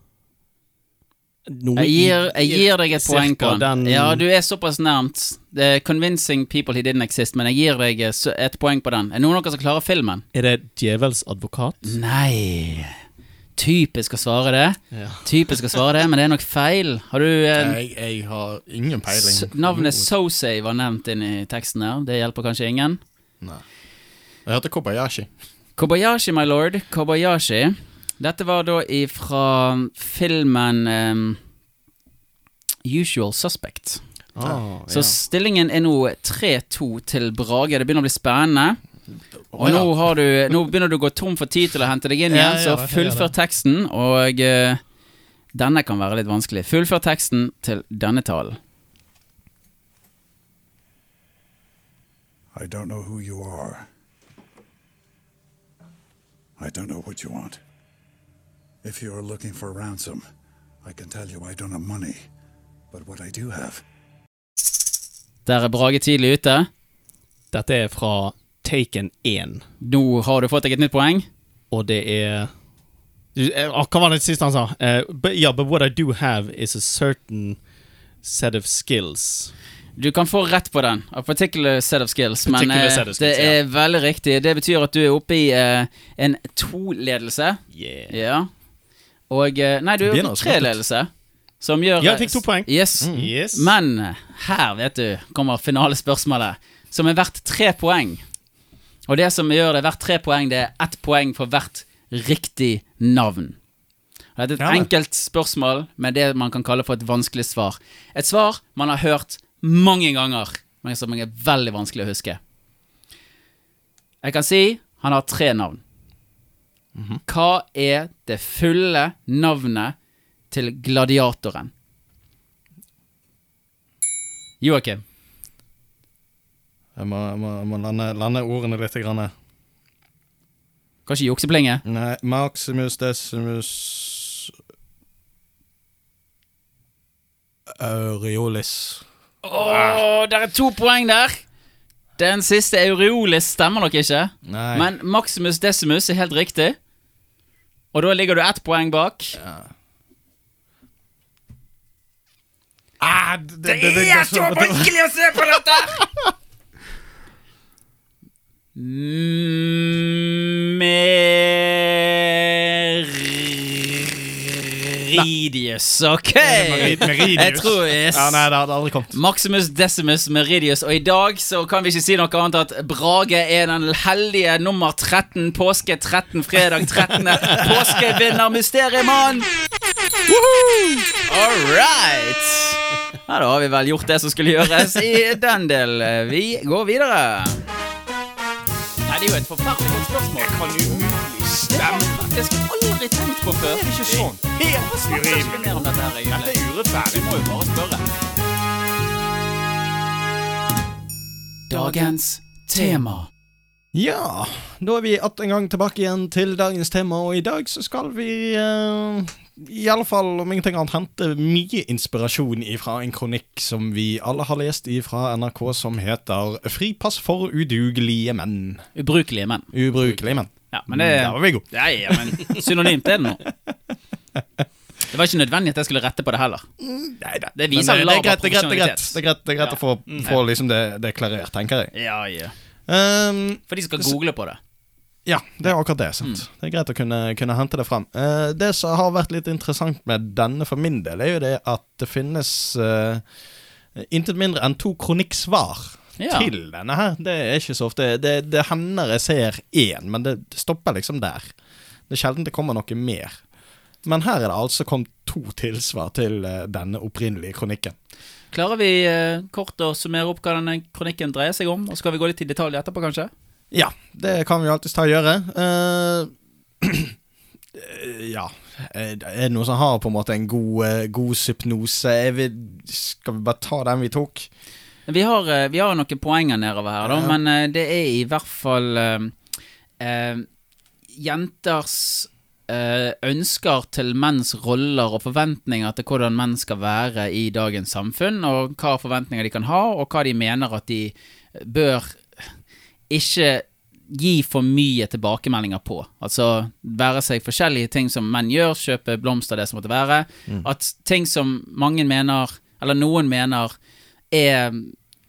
Noe Jeg gir, jeg gir deg et poeng på den. Ja, du er såpass nærmt. Det er 'Convincing people he didn't exist', men jeg gir deg eh, et poeng på den. Er noen av dere som klarer filmen? Er det djevels advokat? Nei Typisk å svare det. Ja. Typisk å svare det, men det er nok feil. Har du en, Jeg, jeg har ingen peiling. s- Navnet Sosei var nevnt inn i teksten her. Det hjelper kanskje ingen. Nei. Jeg hørte Kobayashi. Kobayashi, my lord. Kobayashi. Dette var da ifra filmen um, Usual Suspect. Ah, Så stillingen er nå 3-2 til Brage. Det begynner å bli spennende. Og oh, ja. nå, har du, nå begynner du å gå tom for tid til å hente deg inn Ja, igjen, jeg så fullfør teksten. Og uh, denne kan være litt vanskelig. Fullfør teksten til denne talen. I don't know who you are. I don't know what you want. If you are looking for ransom, I can tell you I don't have money. But what I do have, Der er Brage tidlig ute. Dette er fra Taken 1. Nå har du fått deg et nytt poeng. Og det er eh, ah, Hva var det siste han sa? Eh, but, yeah, but what I do have is a certain set of skills. Du kan få rett på den. A particular set of skills. Men Particular men set of skills, det er veldig riktig. Det betyr at du er oppe i uh, en to-ledelse. Yeah. Ja. Og eh, Nei, du å smått ut. tre-ledelse. Som gjør Ja, jeg fikk to poeng. Yes. Mm. Yes. Men eh, her, vet du, kommer finalespørsmålet. Som er verdt tre poeng. Og det som gjør det verdt tre poeng, det er ett poeng for hvert riktig navn. Og Dette er et Ja, enkelt spørsmål med det man kan kalle for et vanskelig svar. Et svar man har hørt mange ganger, men som er veldig vanskelig å huske. Jeg kan si han har tre navn. Mhm. Hva er det fulle navnet til gladiatoren? Joakim. Jeg må, jeg må, jeg må lande, lande ordene litt. Grann. Kanskje ikke jukse på lenge. Nei, Maximus Decimus Aureolis. Oh, det er to poeng der! Den siste Aureolis stemmer nok ikke. Nei. Men Maximus Decimus er helt riktig. Og da ligger du ett poeng bak. Ah, det, det, Det er så vanskelig å se på dette! Meridius, ok! Meridius. Jeg tror yes. Ja, nei, det hadde aldri kommet. Maximus Decimus Meridius, og i dag så kan vi ikke si noe annet at Brage er den heldige nummer 13, påske 13, fredag 13. Påskevinner Mysteriemann! All right! Ja, da har vi vel gjort det som skulle gjøres i den del. Vi går videre. Nei, det er jo et forferdelig godt spørsmål. Jeg kan umulig stemme. Jeg aldri tenkt på før. Det er Ikke sånn. Helt urimelig. Dette. Dette er urettferdig. Vi må jo bare spørre. Dagens tema. Ja, da er vi atter en gang tilbake igjen til dagens tema, og i dag så skal vi uh, i alle fall, om ingenting annet, hente mye inspirasjon ifra en kronikk som vi alle har lest ifra NRK, som heter 'Fripass for udugelige menn'. Ubrukelige menn. Ubrukelige menn. Ja, men det Der var vi gode. Ja, ja, men synonymt er det nå. Det var ikke nødvendig at jeg skulle rette på det heller. Nei da. Det viser det, er greit, det, er greit, det, er greit, det er greit, det er greit å få, Mm. få liksom det, klarert, tenker jeg. Ja, ja. Um, For de skal google på det. Ja, det er akkurat det. sant Det er greit å kunne, kunne hente det frem. Uh, det som har vært litt interessant med denne for min del, er jo det at det finnes uh, intet mindre enn to kronikksvar Ja. til denne her. Det er ikke så ofte Det, det hender jeg ser én, men det, det stopper liksom der. Det er sjelden det kommer noe mer. Men her er det altså kommet to tilsvar til eh, denne opprinnelige kronikken. Klarer vi eh, kort å summere opp hva denne kronikken dreier seg om? Og skal vi gå litt i detalj etterpå, kanskje? Ja, det kan vi alltids ta og gjøre. Eh, ja Er det noen som har på en måte en god, god? Jeg vil, skal vi bare ta den vi tok? Vi har, eh, vi har noen poenger nedover her, da, Ja. men eh, det er i hvert fall eh, eh, jenters eh, ønsker til menns roller og forventninger til hvordan menn skal være i dagens samfunn, og hva forventninger de kan ha, og hva de mener at de bør ikke gi for mye tilbakemeldinger på. Altså være seg forskjellige ting som menn gjør, kjøpe blomster, det som måtte være. Mm. At ting som mange mener, eller noen mener, er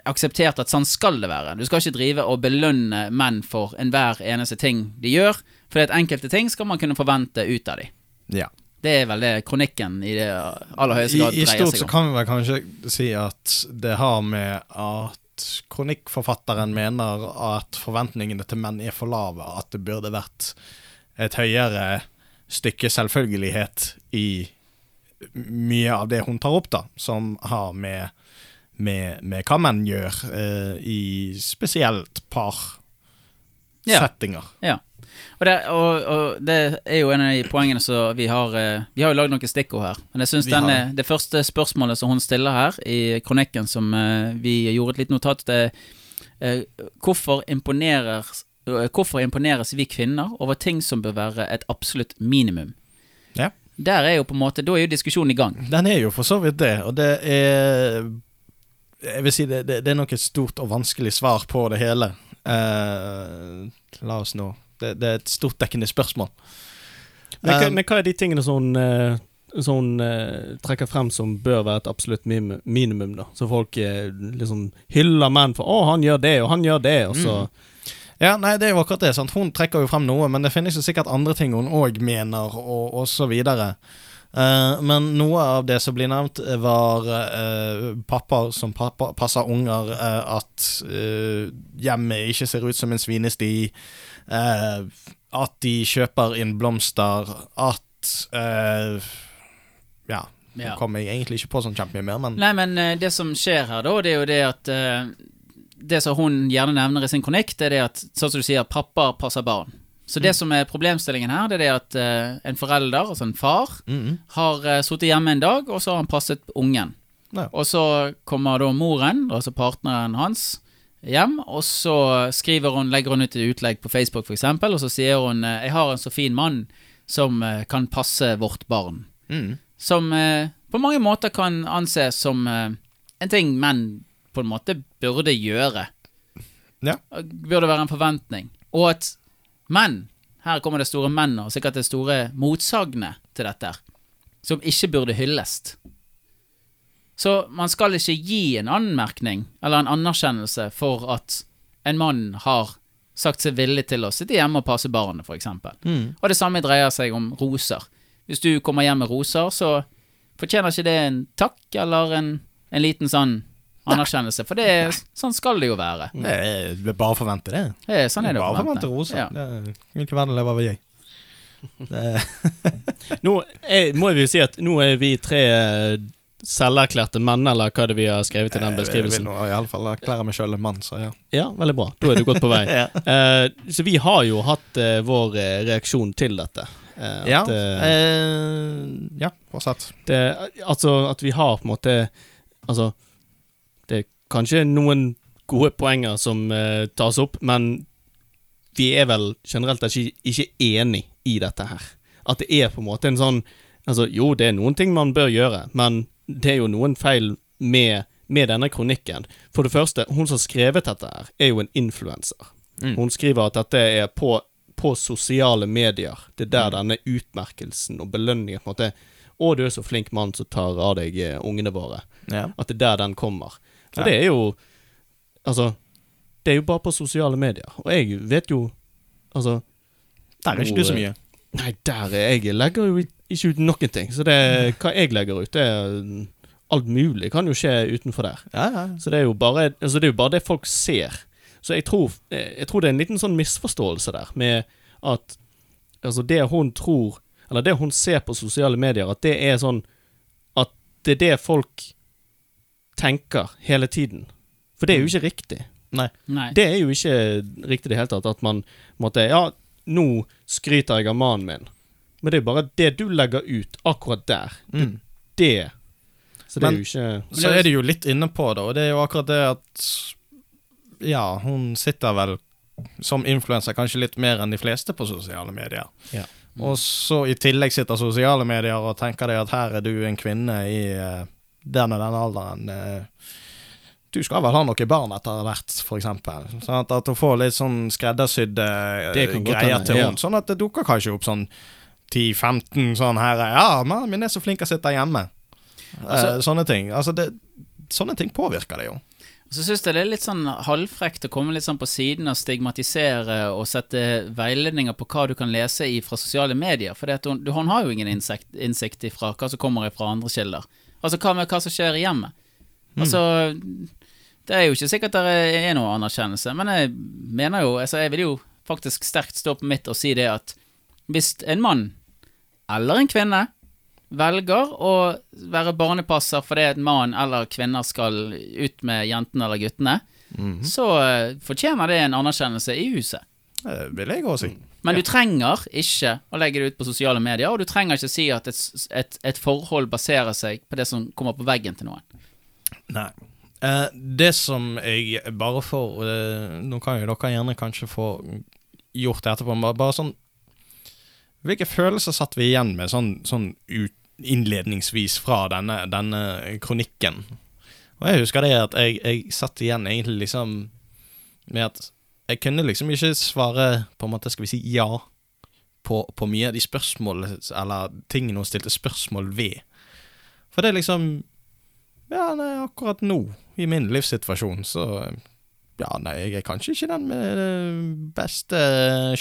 akseptert at sånn skal det være. Du skal ikke drive og belønne menn for enhver eneste ting de gjør, for at enkelte ting skal man kunne forvente ut av dem. Ja. Det er vel det kronikken i det aller høyeste I, grad I dreier stort seg så om. kan vi vel kanskje si at det har med at kronikkforfatteren mener at forventningene til menn er for lave, at det burde vært et høyere stykke selvfølgelighet i mye av det hun tar opp, da, som har med, med, med hva menn gjør eh, i spesielt Ja. par-settinger. Ja. Og det, og, og det er jo en av de poengene som vi har eh, Vi har jo lagd noen stikkord her. Men jeg syns det første spørsmålet som hun stiller her i kronikken, som eh, vi gjorde et lite notat er eh, hvorfor, hvorfor imponeres vi kvinner over ting som bør være et absolutt minimum? Ja. Der er jo på en måte Da er jo diskusjonen i gang. Den er jo for så vidt det, og det er Jeg vil si det, det, det er nok et stort og vanskelig svar på det hele. Uh, la oss nå det, det er et stort dekkende spørsmål. Men hva, Um, men hva er de tingene som hun, som eh, trekker frem som bør være et absolutt minimum, da? Så folk eh, liksom hyller menn for 'Å, han gjør det, og han gjør det', og så Mm. Ja, nei, det er jo akkurat det. sant? Hun trekker jo frem noe, men det finnes jo sikkert andre ting hun òg mener, og, og så videre. Eh, men noe av det som blir nevnt, var uh, pappaer som pappa, passer unger, eh, at eh, hjemmet ikke ser ut som en svinesti, eh, at de kjøper inn blomster, at eh, Ja. Nå kom kommer jeg egentlig ikke på sånn kjempemye mer, men Nei, men eh, det som skjer her, da, det er jo det at eh, Det som hun gjerne nevner i sin det er det at sånn som du sier, pappa passer barn. Så det som er problemstillingen her, det er det at uh, en forelder, altså en far, Mhm. har uh, sittet hjemme en dag, og så har han passet ungen. Ja. Og så kommer da moren, altså partneren hans, hjem, og så skriver hun, legger hun ut et utlegg på Facebook eksempel, og så sier hun eh, 'Jeg har en så fin mann som uh, kan passe vårt barn' mm. som uh, på mange måter kan anses som en ting menn på en måte burde gjøre. Ja. Burde være en forventning. Og at menn, her kommer det store menn og sikkert det store motsagnet til dette, som ikke burde hylles. Så man skal ikke gi en anmerkning eller en anerkjennelse for at en mann har sagt seg villig til å sitte hjemme og passe barnet, f.eks. Mm. Og det samme dreier seg om roser. Hvis du kommer hjem med roser, så fortjener ikke det en takk eller en, en liten sånn anerkjennelse, for det er, sånn skal det jo være. Det er bare å forvente det. Det er, sånn er det bare forvente. forvente roser. Ja. Hvilken verden lever vi i? Nå er, må vi jo si at nå er vi tre eh, selverklærte menn, eller hva er det vi har skrevet i den beskrivelsen. Jeg vil nå i alle fall erklære meg sjøl en mann, så ja. Ja, veldig bra. Da er du godt på vei. Ja. uh, så vi har jo hatt uh, vår reaksjon til dette. Uh, Ja, at, ja, fortsatt. det, altså at vi har på en måte Altså, kanskje noen gode poenger som uh, tas opp, men vi er vel generelt ikke, ikke enig i dette her. At det er på en måte en sånn Altså, jo, det er noen ting man bør gjøre, men det er jo noen feil med, med denne kronikken. For det første, hun som har skrevet dette her, er jo en influenser. Mm. Hun skriver at dette er på, på sosiale medier. Det er der denne utmerkelsen og belønningen på en måte Å, du er så flink mann som tar av deg eh, ungene våre. Ja. At det er der den kommer. Ja. Det er jo Altså, det er jo bare på sosiale medier. Og jeg vet jo Altså Der er ikke du så mye. Nei, der er jeg legger jo ikke ut noen ting. Så det hva jeg legger ut, det er Alt mulig kan jo skje utenfor der. Ja, ja. Så det er jo bare, altså det, er jo bare det folk ser. Så jeg tror, jeg tror det er en liten sånn misforståelse der, med at altså det hun tror Eller det hun ser på sosiale medier, at det er sånn At det er det folk tenker hele tiden. For det er jo ikke riktig. Nei. Nei. Det er jo ikke riktig i det hele tatt. At man måtte Ja, nå skryter jeg av mannen min. Men det er jo bare det du legger ut akkurat der. Mm. Det Så det Men- er jo ikke Så er det jo litt inne på det, og det er jo akkurat det at Ja, hun sitter vel som influenser kanskje litt mer enn de fleste på sosiale medier. Ja. Og så i tillegg sitter sosiale medier og tenker deg at her er du en kvinne i eh, den og den alderen. eh, du skal vel ha noen barn etter hvert, eksempel. Sånn at, at hun får litt sånn skreddersydde eh, greier til til ja. henne. Sånn at det dukker kanskje opp sånn 10-15 sånn her Ja, mannen min er så flink til å sitte hjemme. Altså- Eh, sånne ting. Altså, det, sånne ting påvirker det jo. Så syns jeg det er litt sånn halvfrekt å komme litt sånn på siden og stigmatisere og sette veiledninger på hva du kan lese i fra sosiale medier. For hun har jo ingen innsikt, innsikt ifra hva som kommer fra andre kilder. Altså hva med hva som skjer i hjemmet? Altså Det er jo ikke sikkert det er noe anerkjennelse, men jeg mener jo altså Jeg vil jo faktisk sterkt stå på mitt og si det at hvis en mann eller en kvinne velger å være barnepasser fordi en mann eller kvinner skal ut med jentene eller guttene, så eh, fortjener det en anerkjennelse i huset. Det vil jeg også si. Men du trenger ikke å legge det ut på sosiale medier, og du trenger ikke si at et, et, et forhold baserer seg på det som kommer på veggen til noen. Nei. Eh, det som jeg bare får eh, Nå kan jo dere gjerne kanskje få gjort det etterpå, men bare, sånn Hvilke følelser satt vi igjen med sånn, sånn ut, innledningsvis fra denne, denne kronikken? Og jeg husker det at jeg, jeg satt igjen egentlig liksom med at jeg kunne liksom ikke svare på en måte, skal vi si, ja på, på mye av de spørsmålene, eller tingene hun stilte spørsmål ved. For det er liksom Ja, nei, akkurat nå, i min livssituasjon, så Ja, nei, jeg er kanskje ikke den med den beste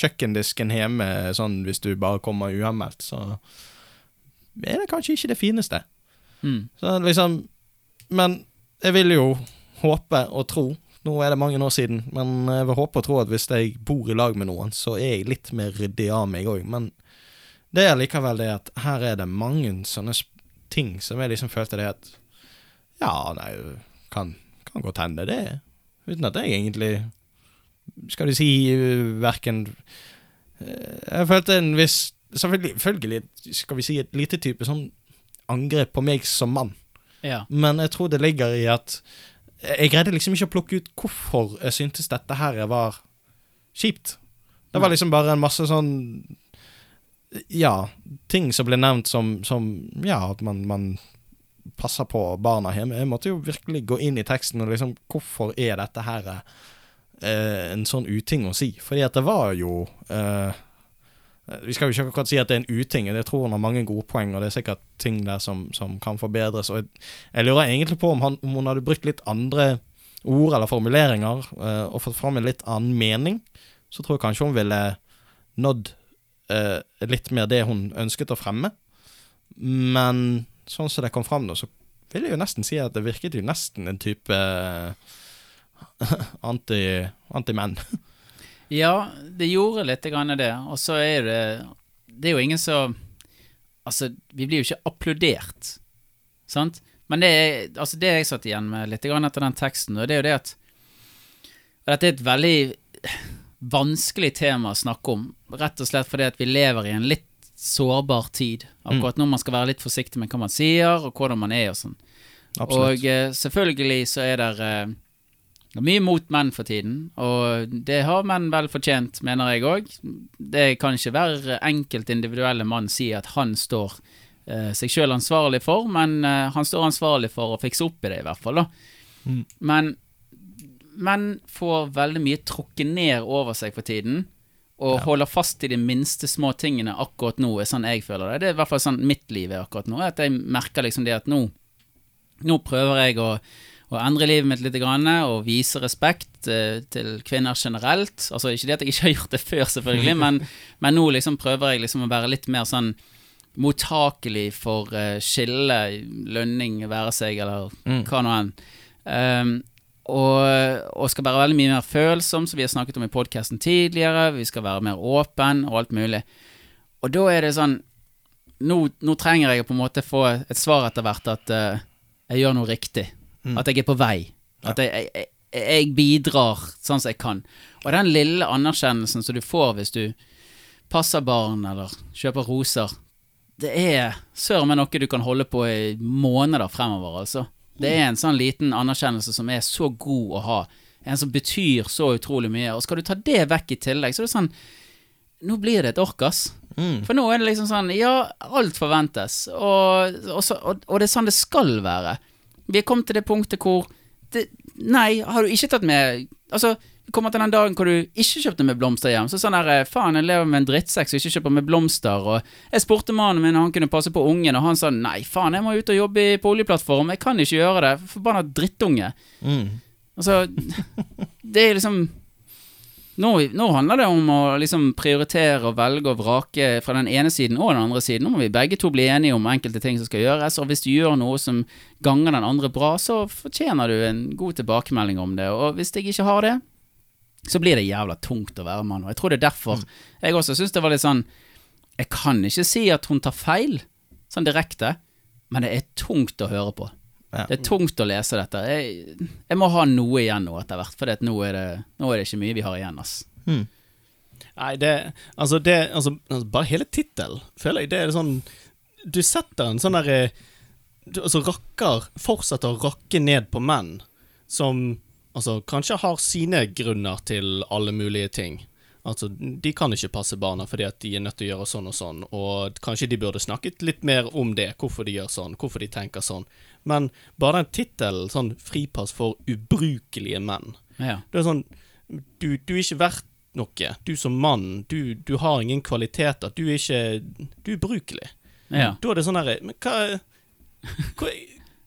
kjøkkendisken hjemme, sånn hvis du bare kommer uanmeldt, så er det kanskje ikke det fineste. Mm. Så liksom Men jeg vil jo håpe og tro Nå er det mange år siden, men jeg vil håpe og tro at hvis jeg bor i lag med noen, så er jeg litt mer ryddig av meg òg. Men det er likevel det at her er det mange sånne ting som jeg liksom følte det at Ja, nei, kan, kan godt hende det. Uten at jeg egentlig Skal du si verken Jeg følte en viss Selvfølgelig, selvfølgelig skal vi si et lite type sånn angrep på meg som mann. Ja. Men jeg tror det ligger i at Jeg greide liksom ikke å plukke ut hvorfor jeg syntes dette her var kjipt. Det var liksom bare en masse sånn Ja, ting som ble nevnt som, som Ja, at man, man passer på barna hjemme. Jeg måtte jo virkelig gå inn i teksten og liksom Hvorfor er dette her eh, en sånn uting å si? Fordi at det var jo eh, vi skal jo ikke akkurat si at det er en uting, jeg tror han har mange gode poeng, og det er sikkert ting der som, som kan forbedres. Jeg, jeg lurer egentlig på om, han, om hun hadde brukt litt andre ord eller formuleringer, uh, og fått fram en litt annen mening, så tror jeg kanskje hun ville nådd uh, litt mer det hun ønsket å fremme. Men sånn som det kom fram nå, så vil jeg jo nesten si at det virket jo nesten en type uh, anti, anti-menn. Ja, det gjorde litt grann det. Og så er det Det er jo ingen som Altså, vi blir jo ikke applaudert, sant? Men det, er, altså det jeg satt igjen med litt grann etter den teksten, og det er jo det at og Dette er et veldig vanskelig tema å snakke om, rett og slett fordi at vi lever i en litt sårbar tid. Akkurat nå man skal være litt forsiktig med hva man sier, og hvordan man er og sånn. Absolutt. Og eh, selvfølgelig så er det eh, det er mye mot menn for tiden, og det har menn vel fortjent, mener jeg òg. Det kan ikke hver enkelt individuelle mann si at han står eh, seg sjøl ansvarlig for, men eh, han står ansvarlig for å fikse opp i det, i hvert fall. Mm. Men menn får veldig mye trukket ned over seg for tiden, og holder fast i de minste små tingene akkurat nå, er sånn jeg føler det. Det er i hvert fall sånn mitt liv er akkurat nå, at jeg merker liksom det at nå, nå prøver jeg å å endre livet mitt litt grann, og vise respekt eh, til kvinner generelt. Altså Ikke det at jeg ikke har gjort det før, selvfølgelig, men, men nå liksom prøver jeg liksom å være litt mer sånn mottakelig for eh, skille, lønning, være seg, eller Mm. hva nå enn. Um, og, og skal være veldig mye mer følsom, som vi har snakket om i podkasten tidligere. Vi skal være mer åpen og alt mulig. Og da er det sånn Nå, nå trenger jeg på en måte få et svar etter hvert at uh, jeg gjør noe riktig. At jeg er på vei. At jeg, jeg, jeg, bidrar sånn som jeg kan. Og den lille anerkjennelsen som du får hvis du passer barn eller kjøper roser, det er søren meg noe du kan holde på i måneder fremover, altså. Det er en sånn liten anerkjennelse som er så god å ha. En som betyr så utrolig mye. Og skal du ta det vekk i tillegg, så er det sånn Nå blir det et ork, ass. For nå er det liksom sånn Ja, alt forventes, og, og, så, og, og det er sånn det skal være. Vi er kommet til det punktet hvor det, Nei, har du ikke tatt med Altså, vi kommer til den dagen hvor du ikke kjøpte med blomster hjem. Så sånn der, faen, jeg lever med en drittsekk som ikke kjøper med blomster. Og jeg spurte mannen min om han kunne passe på ungen, og han sa nei, faen, jeg må ut og jobbe på oljeplattform. Jeg kan ikke gjøre det. Forbanna drittunge. Mm. Altså, det er liksom nå, nå handler det om å liksom prioritere og velge og vrake fra den ene siden og den andre siden. Nå må vi begge to bli enige om enkelte ting som skal gjøres, og hvis du gjør noe som ganger den andre bra, så fortjener du en god tilbakemelding om det. Og hvis jeg ikke har det, så blir det jævla tungt å være mann. Og jeg tror det er derfor jeg også syns det var litt sånn Jeg kan ikke si at hun tar feil, sånn direkte, men det er tungt å høre på. Ja. Det er tungt å lese dette. Jeg, jeg må ha noe igjen nå etter hvert, for nå, er det, nå er det ikke mye vi har igjen, ass. Nei, det Altså, det altså, altså, Bare hele tittelen, føler jeg. Det er sånn Du setter en sånn derre du- Altså, rakker Fortsetter å rakke ned på menn som altså, kanskje har sine grunner til alle mulige ting. Altså, De kan ikke passe barna fordi at de er nødt til å gjøre sånn og sånn, og kanskje de burde snakket litt mer om det, hvorfor de gjør sånn, hvorfor de tenker sånn. Men bare den tittelen, sånn 'Fripass for ubrukelige menn', Ja. det er sånn du, du er ikke verdt noe. Du som mann, du, du har ingen kvaliteter. Du er ikke Du er ubrukelig. Ja. Da er det sånn herre Men hva, hva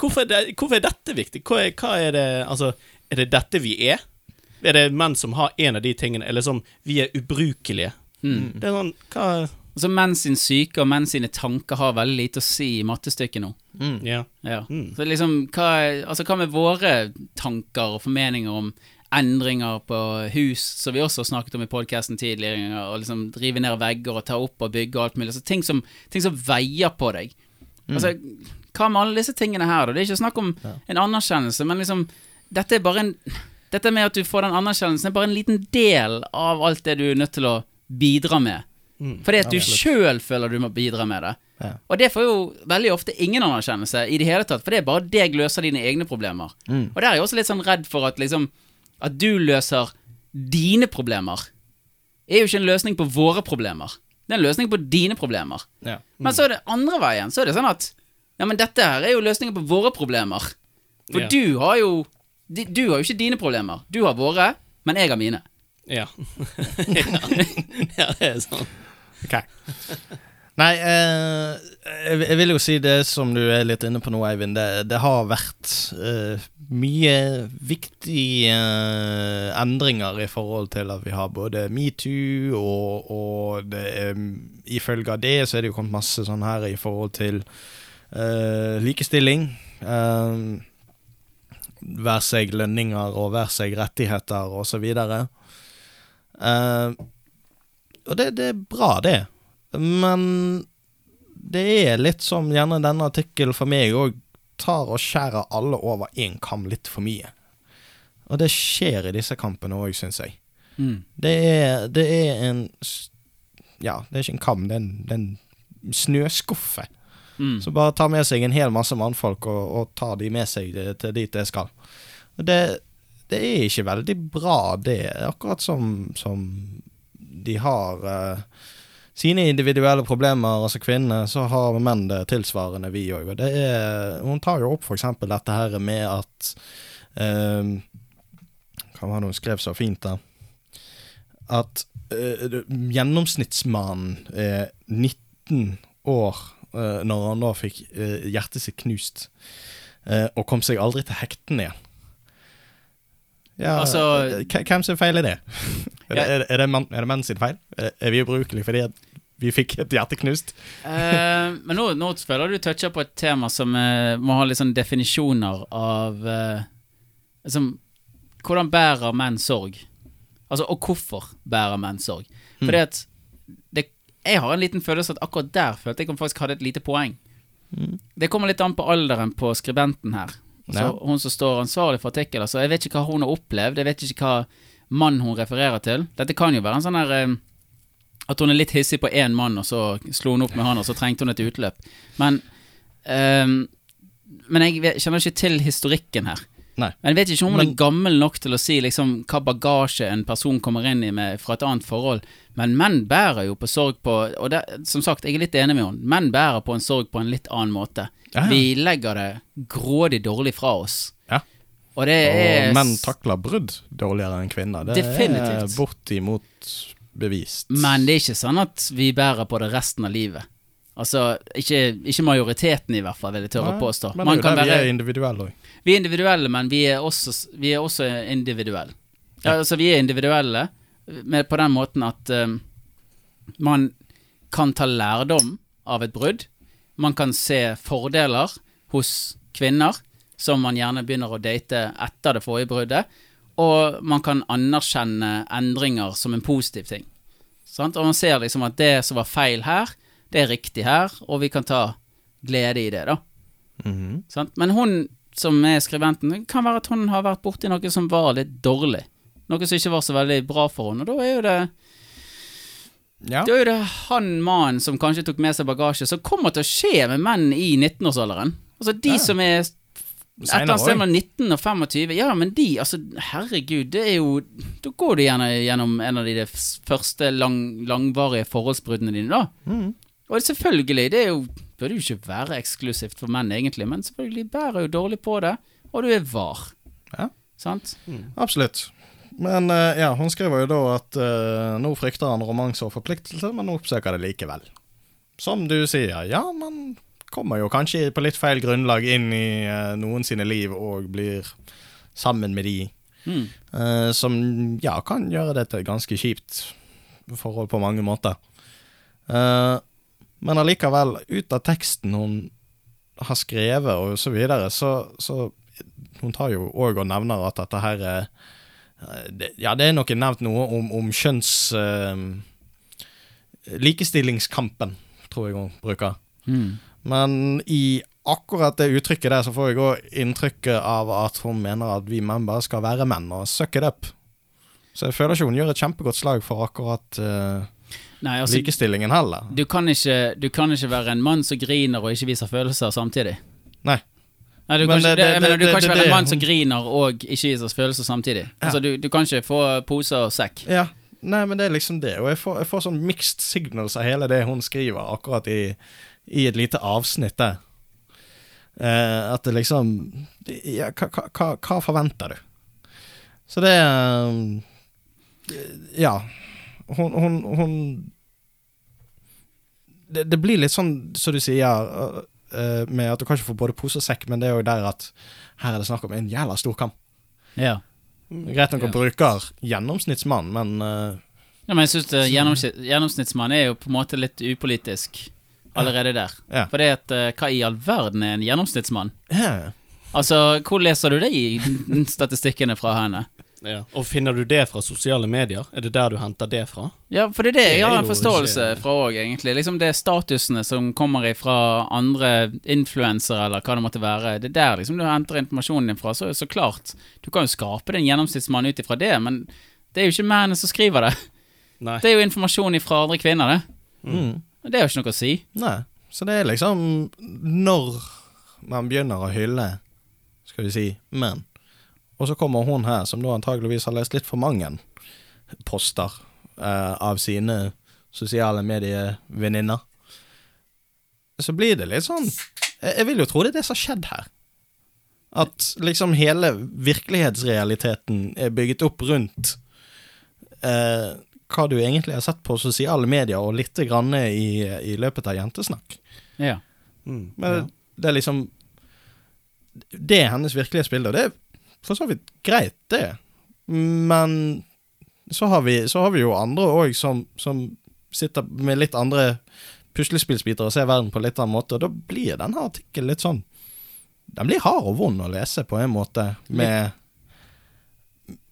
hvorfor, er det, hvorfor er dette viktig? Hva er, hva er det Altså, er det dette vi er? Er det menn som har en av de tingene, eller som vi er ubrukelige? Mm. Det er sånn Hva Altså Menn sin syke og menn sine tanker har veldig lite å si i mattestykket nå. Ja. Ja. Mm. Så liksom, hva, altså, hva med våre tanker og formeninger om endringer på hus, som vi også har snakket om i podkasten tidligere, og liksom rive ned vegger og ta opp og bygge og alt mulig. Altså, ting, som, ting som veier på deg. Altså, hva med alle disse tingene her, da? Det er ikke snakk om en anerkjennelse, men liksom Dette er bare en Dette med at du får den anerkjennelsen, er bare en liten del av alt det du er nødt til å bidra med. Fordi at du sjøl føler du må bidra med det. Ja. Og det får jo veldig ofte ingen anerkjennelse i det hele tatt, for det er bare deg løser dine egne problemer. Og der er jeg også litt sånn redd for at liksom At du løser dine problemer, er jo ikke en løsning på våre problemer. Det er en løsning på dine problemer. Ja. Men så er det andre veien. Så er det sånn at Ja, men dette her er jo løsningen på våre problemer. For Ja. du har jo de- Du har jo ikke dine problemer. Du har våre, men jeg har mine. Ja. ja. det er sånn. Ok. Nei, eh, jeg, vil jo si det som du er litt inne på nå, Eivind. Det, det har vært eh, mye viktige eh, endringer i forhold til at vi har både metoo og, og det, er- ifølge av det så er det jo kommet masse sånn her i forhold til eh, likestilling. Uh, Vær seg lønninger og vær seg rettigheter og så videre. Eh, og det, det er bra, det. Men det er litt som gjerne denne artikkelen for meg òg tar og skjærer alle over én kam litt for mye. Og det skjer i disse kampene òg, syns jeg. Mm. Det er, det er en Ja, det er ikke en kam, det er en, det er en snøskuffe. Mm. Så bare ta med seg en hel masse mannfolk og, og ta de med seg til- dit det skal. Det, det er ikke veldig bra, det. Akkurat som, som de har uh, sine individuelle problemer, altså kvinnene, så har menn det tilsvarende, vi òg. Hun tar jo opp eksempel dette her med at uh, Hva var det hun skrev så fint, da? At uh, gjennomsnittsmannen er 19 år når han da fikk eh, hjertet sitt knust, eh, og kom seg aldri til hektene igjen. Ja, Altså- eh, Hvem sin feil er det? Er det, er det, menn, er det menn sin feil? Er, er vi ubrukelige fordi vi fikk et hjerte knust? uh, men nå, nå føler du toucher på et tema som uh, må ha litt sånn definisjoner av uh, liksom, Hvordan bærer menn sorg? Altså, og hvorfor bærer menn sorg? Fordi at det, Jeg har en liten følelse at akkurat der følte jeg hun faktisk hadde et lite poeng. Det kommer litt an på alderen på skribenten her. Så Ja. Hun som står ansvarlig for artikkelen. Så jeg vet ikke hva hun har opplevd. Jeg vet ikke hva mann hun refererer til. Dette kan jo være en sånn her eh, at hun er litt hissig på én mann, og så slo hun opp med han, og så trengte hun et utløp. Men um, Men jeg kjenner ikke til historikken her. Nei. Men jeg vet ikke om hun er gammel nok til å si liksom hva bagasje en person kommer inn i med fra et annet forhold. Men menn bærer jo på sorg på Og det, som sagt, jeg er litt enig med henne. Menn bærer på en sorg på en litt annen måte. Ja. Vi legger det grådig dårlig fra oss. Ja. Og det Og menn takler brudd dårligere enn kvinner. Det Definitivt. er bortimot bevist. Men det er ikke sånn at vi bærer på det resten av livet. Altså, ikke, ikke majoriteten i hvert fall, vil jeg tørre å påstå. Men det er jo kan der vi være, er individuelle òg. Vi er individuelle, men vi er også, vi er også individuelle. Ja, altså, vi er individuelle med, på den måten at um, man kan ta lærdom av et brudd. Man kan se fordeler hos kvinner, som man gjerne begynner å date etter det forrige bruddet. Og man kan anerkjenne endringer som en positiv ting. Sant? Og man ser liksom at det som var feil her, det er riktig her, og vi kan ta glede i det, da. Mm -hmm. Men hun som er skribenten, det kan være at hun har vært borti noe som var litt dårlig. Noe som ikke var så veldig bra for henne. Og da er jo det Ja. Da er jo det han mannen som kanskje tok med seg bagasje, som kommer til å skje med menn i 19-årsalderen. Altså de Ja. som er et eller annet sted mellom 19 og 25. Ja, men de, altså, herregud, det er jo Da går du gjerne gjennom en av de første lang, langvarige forholdsbruddene dine, da. Mhm. Og selvfølgelig, det er jo Burde jo ikke være eksklusivt for menn, egentlig, men selvfølgelig bærer jo dårlig på det, og du er var. Ja. Sant? Absolutt. Men eh, ja, hun skriver jo da at uh, nå frykter han romanse og forpliktelse, men oppsøker det likevel. Som du sier, ja, man kommer jo kanskje på litt feil grunnlag inn i uh, noen sine liv og blir sammen med de. Mm. Uh, som ja, kan gjøre det til et ganske kjipt forhold på mange måter. Eh, men allikevel, ut av teksten hun har skrevet og så videre, så, så Hun tar jo òg og nevner at dette her er eh, Ja, det er nok nevnt noe om, om kjønns... eh, likestillingskampen, tror jeg hun bruker. Mm. Men i akkurat det uttrykket der, så får jeg òg inntrykket av at hun mener at vi menn bare skal være menn og suck it up. Så jeg føler ikke hun gjør et kjempegodt slag for akkurat eh, Nei, altså, likestillingen heller. du kan, ikke, du kan ikke være en mann som griner og ikke viser følelser samtidig. Nei. Nei, du Men kan ikke, det- det, det- du kan ikke være en mann som griner og ikke viser følelser samtidig. Altså, du, du kan ikke få pose og sekk. Ja, nei, men det er liksom det. Og jeg får, jeg får sånn mixed signals av hele det hun skriver, akkurat i, i et lite avsnitt der. Eh, at det liksom ja, hva, hva- hva, hva forventer du? Så det eh, Ja. Hun, hun, hun det, det blir litt sånn, som du sier, eh, med at du kan ikke få både pose og sekk, men det er jo der at her er det snakk om en jævla stor kamp. Ja. Greit nok hun bruker gjennomsnittsmann, men uh, Ja, men jeg synes det, gjennomsnitt, Gjennomsnittsmann er jo på en måte litt upolitisk allerede der. Ja. For det at uh, hva i all verden er en gjennomsnittsmann? ja. Altså, hvor leser du det i statistikkene fra henne? Ja. Og finner du det fra sosiale medier? Er det der du henter det fra? Ja, for det er det Det jeg har en forståelse ikke- fra òg, egentlig. Liksom det er statusene som kommer fra andre influensere, eller hva det måtte være. Det er der liksom du henter informasjonen din fra. Så, så klart, du kan jo skape din en gjennomsnittsmann ut ifra det, men det er jo ikke mennene som skriver det. Nei. Det er jo informasjon fra andre kvinner, det. Mm. Det er jo ikke noe å si. Nei. Så det er liksom når man begynner å hylle, skal vi si, menn. Og så kommer hun her, som da antageligvis har lest litt for mange poster eh, av sine sosiale medievenninner. Så blir det litt sånn Jeg, jeg vil jo tro det er det som har skjedd her. At liksom hele virkelighetsrealiteten er bygget opp rundt eh, hva du egentlig har sett på sosiale medier, og litt grann i, i løpet av Jentesnakk. Ja. Mm. Men ja. det er liksom Det er hennes virkelighetsbilde, og det er for så vidt greit, det. Men så har vi, så har vi jo andre òg som, som sitter med litt andre puslespillsbiter og ser verden på litt annen måte, og da blir denne artikkelen litt sånn Den blir hard og vond å lese, på en måte, med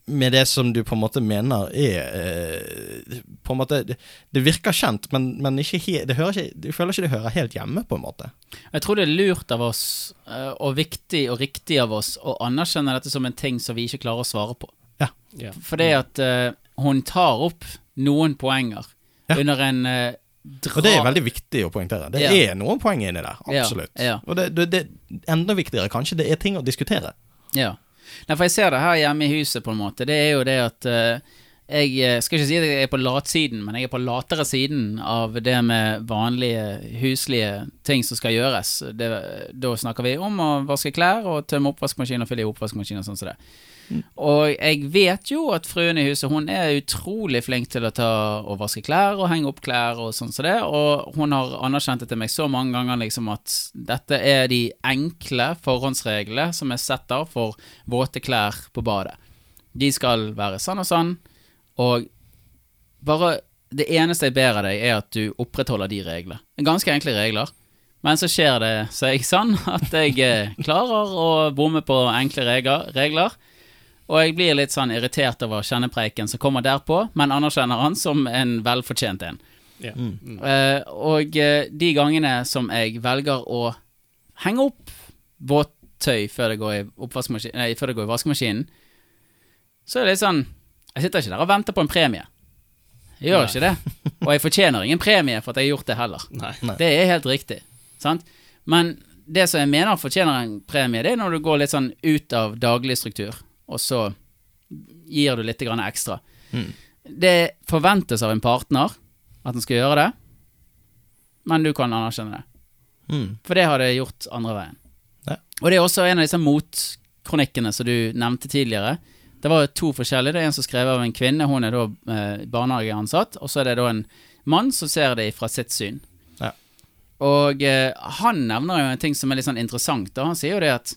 med det som du på en måte mener er eh, På en måte Det, det virker kjent, men, men ikke he, det hører ikke, du føler ikke det hører helt hjemme, på en måte. Jeg tror det er lurt av oss, eh, og viktig og riktig av oss, å anerkjenne dette som en ting som vi ikke klarer å svare på. Ja. Ja. Fordi at eh, hun tar opp noen poenger Ja. under en eh, dra... Og det er veldig viktig å poengtere. Det Ja. er noen poeng inni der, Ja, absolutt. ja. Og det, det, det enda viktigere kanskje, det er ting å diskutere. Ja. Nei, for jeg ser det her hjemme i huset, på en måte. Det er jo det at uh, jeg skal ikke si at jeg er på latsiden, men jeg er på latere siden av det med vanlige huslige ting som skal gjøres. Det, da snakker vi om å vaske klær og tømme oppvaskmaskin og fylle i oppvaskmaskin og sånn som det. Og jeg vet jo at fruen i huset Hun er utrolig flink til å ta og vaske klær og henge opp klær og sånn som det. Og hun har anerkjent det til meg så mange ganger liksom at dette er de enkle forhåndsreglene som jeg setter for våte klær på badet. De skal være sånn og sånn, og bare det eneste jeg ber av deg, er at du opprettholder de reglene. Ganske enkle regler. Men så skjer det seg sånn at jeg eh, klarer å bomme på enkle regler. Og jeg blir litt sånn irritert over kjennepreiken som kommer derpå, men anerkjenner han som en velfortjent en. Ja. Uh, og eh, de gangene som jeg velger å henge opp våttøy før det går i, nei, før det går i vaskemaskinen, så er det litt sånn Jeg sitter ikke der og venter på en premie. Jeg gjør Nei. ikke det. Og jeg fortjener ingen premie for at jeg har gjort det heller. Nei. Det er helt riktig. Sant? Men det som jeg mener fortjener en premie, det er når du går litt sånn ut av daglig struktur, og så gir du litt grann ekstra. Mm. Det forventes av en partner at han skal gjøre det, men du kan anerkjenne det. Mm. For det har det gjort andre veien. Ja. Og det er også en av disse motkronikkene som du nevnte tidligere, Det var to forskjellige. Det er en som skrev av en kvinne, hun er da eh, barnehageansatt. Og så er det da en mann som ser det fra sitt syn. Ja. Og eh, han nevner jo en ting som er litt sånn interessant. Da. Han sier jo det at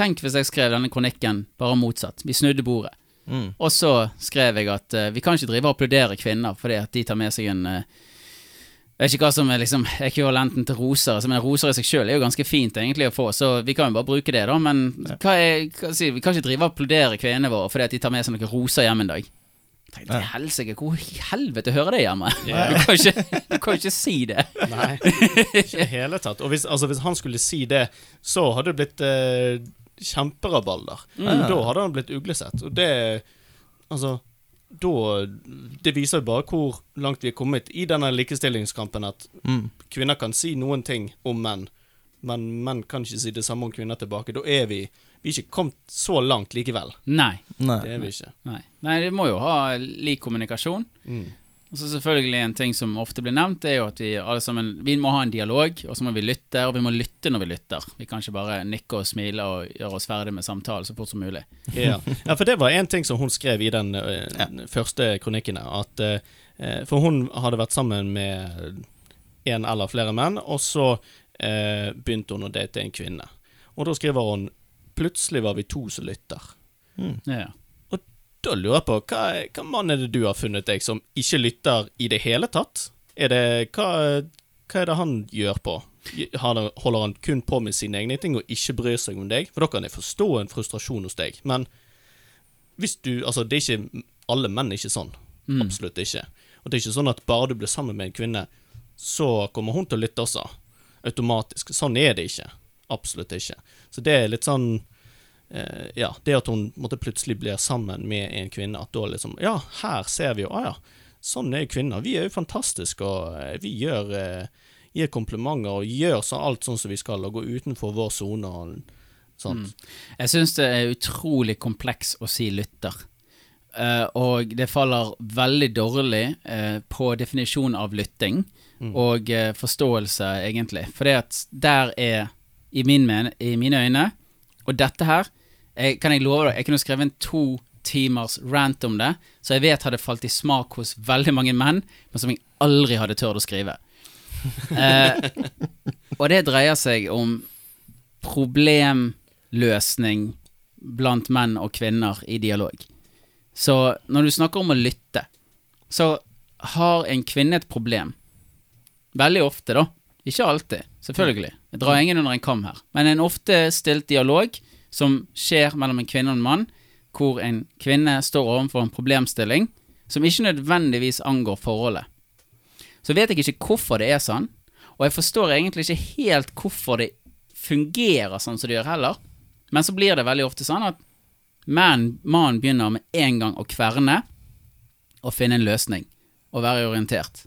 Tenk hvis jeg skrev denne kronikken bare motsatt. Vi snudde bordet. Mm. Og så skrev jeg at uh, vi kan ikke drive og applaudere kvinner fordi at de tar med seg en uh, Jeg vet ikke hva som er liksom ekvivalenten til roser. Altså, men roser i seg sjøl er jo ganske fint egentlig å få, så vi kan jo bare bruke det, da. Men hva er, hva, si, vi kan ikke drive og applaudere kvinnene våre fordi at de tar med seg noen roser hjem en dag. Tenkte, til helsike, hvor i helvete hører det hjemme? Yeah. Du kan ikke, du kan ikke si det. Nei, ikke i det hele tatt. Og hvis, altså, hvis han skulle si det, så hadde det blitt eh, kjemperabalder. Mm. Da hadde han blitt uglesett. Og det Altså, da Det viser jo bare hvor langt vi er kommet i denne likestillingskampen, at Mm. kvinner kan si noen ting om menn, men menn kan ikke si det samme om kvinner tilbake. Da er vi Vi er ikke kommet så langt likevel. Nei. Nei. Det er vi ikke. Nei. Nei, vi må jo ha lik kommunikasjon. Mm. Og så selvfølgelig en ting som ofte blir nevnt, er jo at vi alle sammen Vi må ha en dialog, og så må vi lytte, og vi må lytte når vi lytter. Vi kan ikke bare nikke og smile og gjøre oss ferdig med samtalen så fort som mulig. Ja. ja, for det var en ting som hun skrev i den ja. første kronikken. At, eh, for hun hadde vært sammen med en eller flere menn, og så eh, begynte hun å date en kvinne. Og da skriver hun 'Plutselig var vi to som lytter'. Ja. Og da lurer jeg på, hva, hva mann er det du har funnet deg som ikke lytter i det hele tatt? Er det, hva, hva er det han gjør på? Holder han kun på med sine egne ting og ikke bryr seg om deg? For da kan jeg forstå en frustrasjon hos deg. Men hvis du Altså, det er ikke Alle menn er ikke sånn. Mm. Absolutt ikke. Og det er ikke sånn at bare du blir sammen med en kvinne, så kommer hun til å lytte også. Automatisk. Sånn er det ikke. Absolutt ikke. Så det er litt sånn eh, Ja, det at hun måtte plutselig blir sammen med en kvinne, at da liksom Ja, her ser vi jo Ah ja, sånn er jo kvinner. Vi er jo fantastiske, og eh, vi gjør eh, gir komplimenter og gjør så alt sånn som vi skal, og går utenfor vår sone og sånt. Jeg syns det er utrolig kompleks å si lytter. Uh, og det faller veldig dårlig uh, på definisjonen av lytting Mm. og uh, forståelse, egentlig. For det at der er, i, min men, i mine øyne, og dette her jeg, Kan jeg love deg, jeg kunne skrevet en to timers rant om det, så jeg vet hadde falt i smak hos veldig mange menn, men som jeg aldri hadde tørt å skrive. Eh, og det dreier seg om problemløsning blant menn og kvinner i dialog. Så når du snakker om å lytte, så har en kvinne et problem. Veldig ofte, da. Ikke alltid, selvfølgelig. Jeg drar ingen under en kam her. Men en ofte stilt dialog som skjer mellom en kvinne og en mann, hvor en kvinne står overfor en problemstilling som ikke nødvendigvis angår forholdet. Så vet jeg ikke hvorfor det er sånn, og jeg forstår egentlig ikke helt hvorfor det fungerer sånn som det gjør heller. Men så blir det veldig ofte sånn at mannen man begynner med en gang å kverne og finne en løsning og være orientert.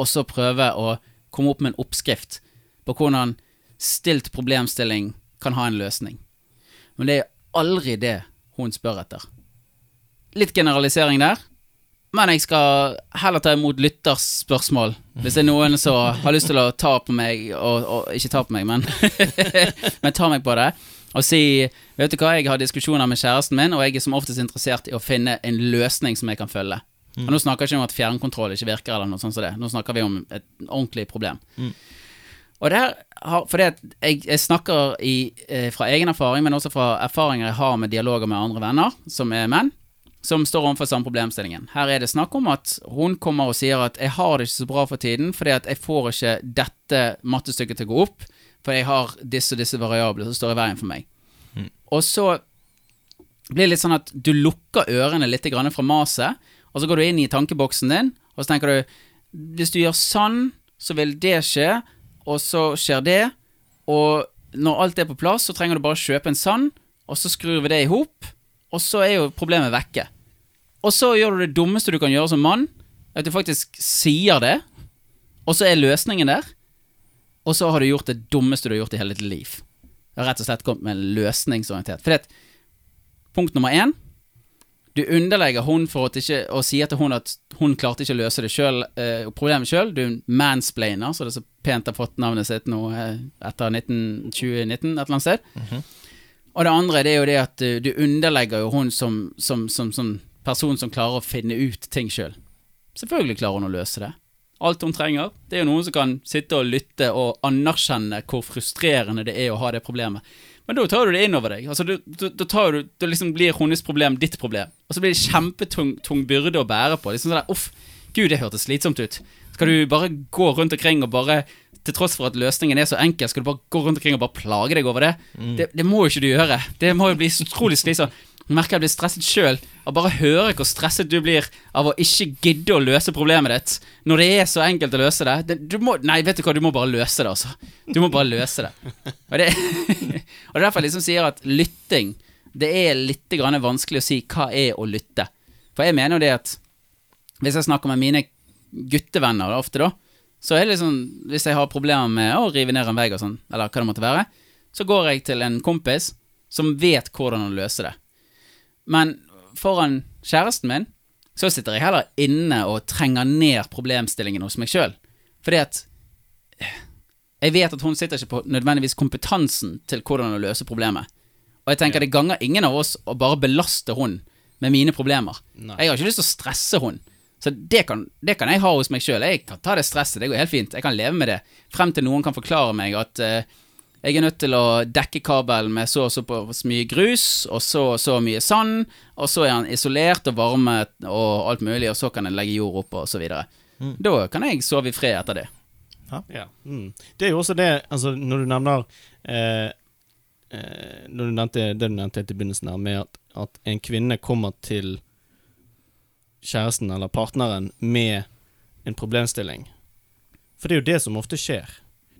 Og så prøve å komme opp med en oppskrift på hvordan stilt problemstilling kan ha en løsning. Men det er aldri det hun spør etter. Litt generalisering der, men jeg skal heller ta imot lytters spørsmål. Hvis det er noen som har lyst til å ta på meg, og, og ikke ta på meg, men, men ta meg på det, og si Vet du hva, jeg har diskusjoner med kjæresten min, og jeg er som oftest interessert i å finne en løsning som jeg kan følge. Mm. Og Nå snakker jeg ikke om at fjernkontroll ikke virker, eller noe sånt som det. Nå snakker vi om et ordentlig problem. Mm. Og der har, fordi jeg, jeg snakker i, eh, fra egen erfaring, men også fra erfaringer jeg har med dialoger med andre venner, som er menn, som står overfor samme problemstillingen. Her er det snakk om at hun kommer og sier at 'jeg har det ikke så bra for tiden', fordi at jeg får ikke dette mattestykket til å gå opp, for jeg har disse og disse variabler som står i veien for meg. Og så blir det litt sånn at du lukker ørene litt grann fra maset, og så går du inn i tankeboksen din, og så tenker du Hvis du gjør sånn, så vil det skje, og så skjer det, og når alt er på plass, så trenger du bare kjøpe en sand, og så skrur vi det i hop, og så er jo problemet vekke. Og så gjør du det dummeste du kan gjøre som mann, at du faktisk sier det, og så er løsningen der, og så har du gjort det dummeste du har gjort i hele ditt liv. Du har rett og slett kommet med løsningsorientert. For det, punkt nummer én Du underlegger hun for at ikke, og sier til hun at hun klarte ikke å løse det selv, eh, problemet sjøl. Du er mansplainer, så det er så pent har fått navnet sitt nå eh, etter 19, 2019 et eller annet sted. Og det andre det er jo det at du, du underlegger jo hun som, som, som, som person som klarer å finne ut ting sjøl. Selvfølgelig klarer hun å løse det. Alt hun trenger, det er jo noen som kan sitte og lytte og anerkjenne hvor frustrerende det er å ha det problemet. Men da tar du det inn over deg. Altså, du, du, da tar du, da liksom blir hennes problem ditt problem. Og så blir det kjempetung tung byrde å bære på. Liksom sånn der, Uff, gud, det hørtes slitsomt ut. Skal du bare gå rundt omkring og bare til tross for at løsningen er så enkel, skal du bare gå rundt omkring og bare plage deg over det? Det, det må jo ikke du gjøre. Det må jo bli utrolig slitsomt. Jeg merker jeg blir stresset sjøl av bare å høre hvor stresset du blir av å ikke gidde å løse problemet ditt når det er så enkelt å løse det. det du må, nei, vet du hva, du må bare løse det, altså. Du må bare løse det. Og det, og det er derfor jeg liksom sier at lytting Det er litt vanskelig å si hva er å lytte. For jeg mener jo det at hvis jeg snakker med mine guttevenner ofte, da, så er det liksom Hvis jeg har problemer med å rive ned en vegg og sånn, eller hva det måtte være, så går jeg til en kompis som vet hvordan å løse det. Men foran kjæresten min så sitter jeg heller inne og trenger ned problemstillingen hos meg sjøl. Fordi at jeg vet at hun sitter ikke på nødvendigvis kompetansen til hvordan å løse problemet. Og jeg tenker det ganger ingen av oss å bare belaste hun med mine problemer. Nei. Jeg har ikke lyst til å stresse hun. Så det kan, det kan jeg ha hos meg sjøl. Jeg kan ta det stresset, det går helt fint. Jeg kan leve med det. Frem til noen kan forklare meg at uh, jeg er nødt til å dekke kabelen med så og så på- så mye grus, og så og så mye sand, og så er han isolert og varmet og alt mulig, og så kan jeg legge jord oppå, og så videre. Mm. Da kan jeg sove i fred etter det. Ja. Mm. Det er jo også det, altså når du nevner eh, eh, Når du nevnte det du nevnte helt i begynnelsen her, med at, at en kvinne kommer til kjæresten eller partneren med en problemstilling. For det er jo det som ofte skjer.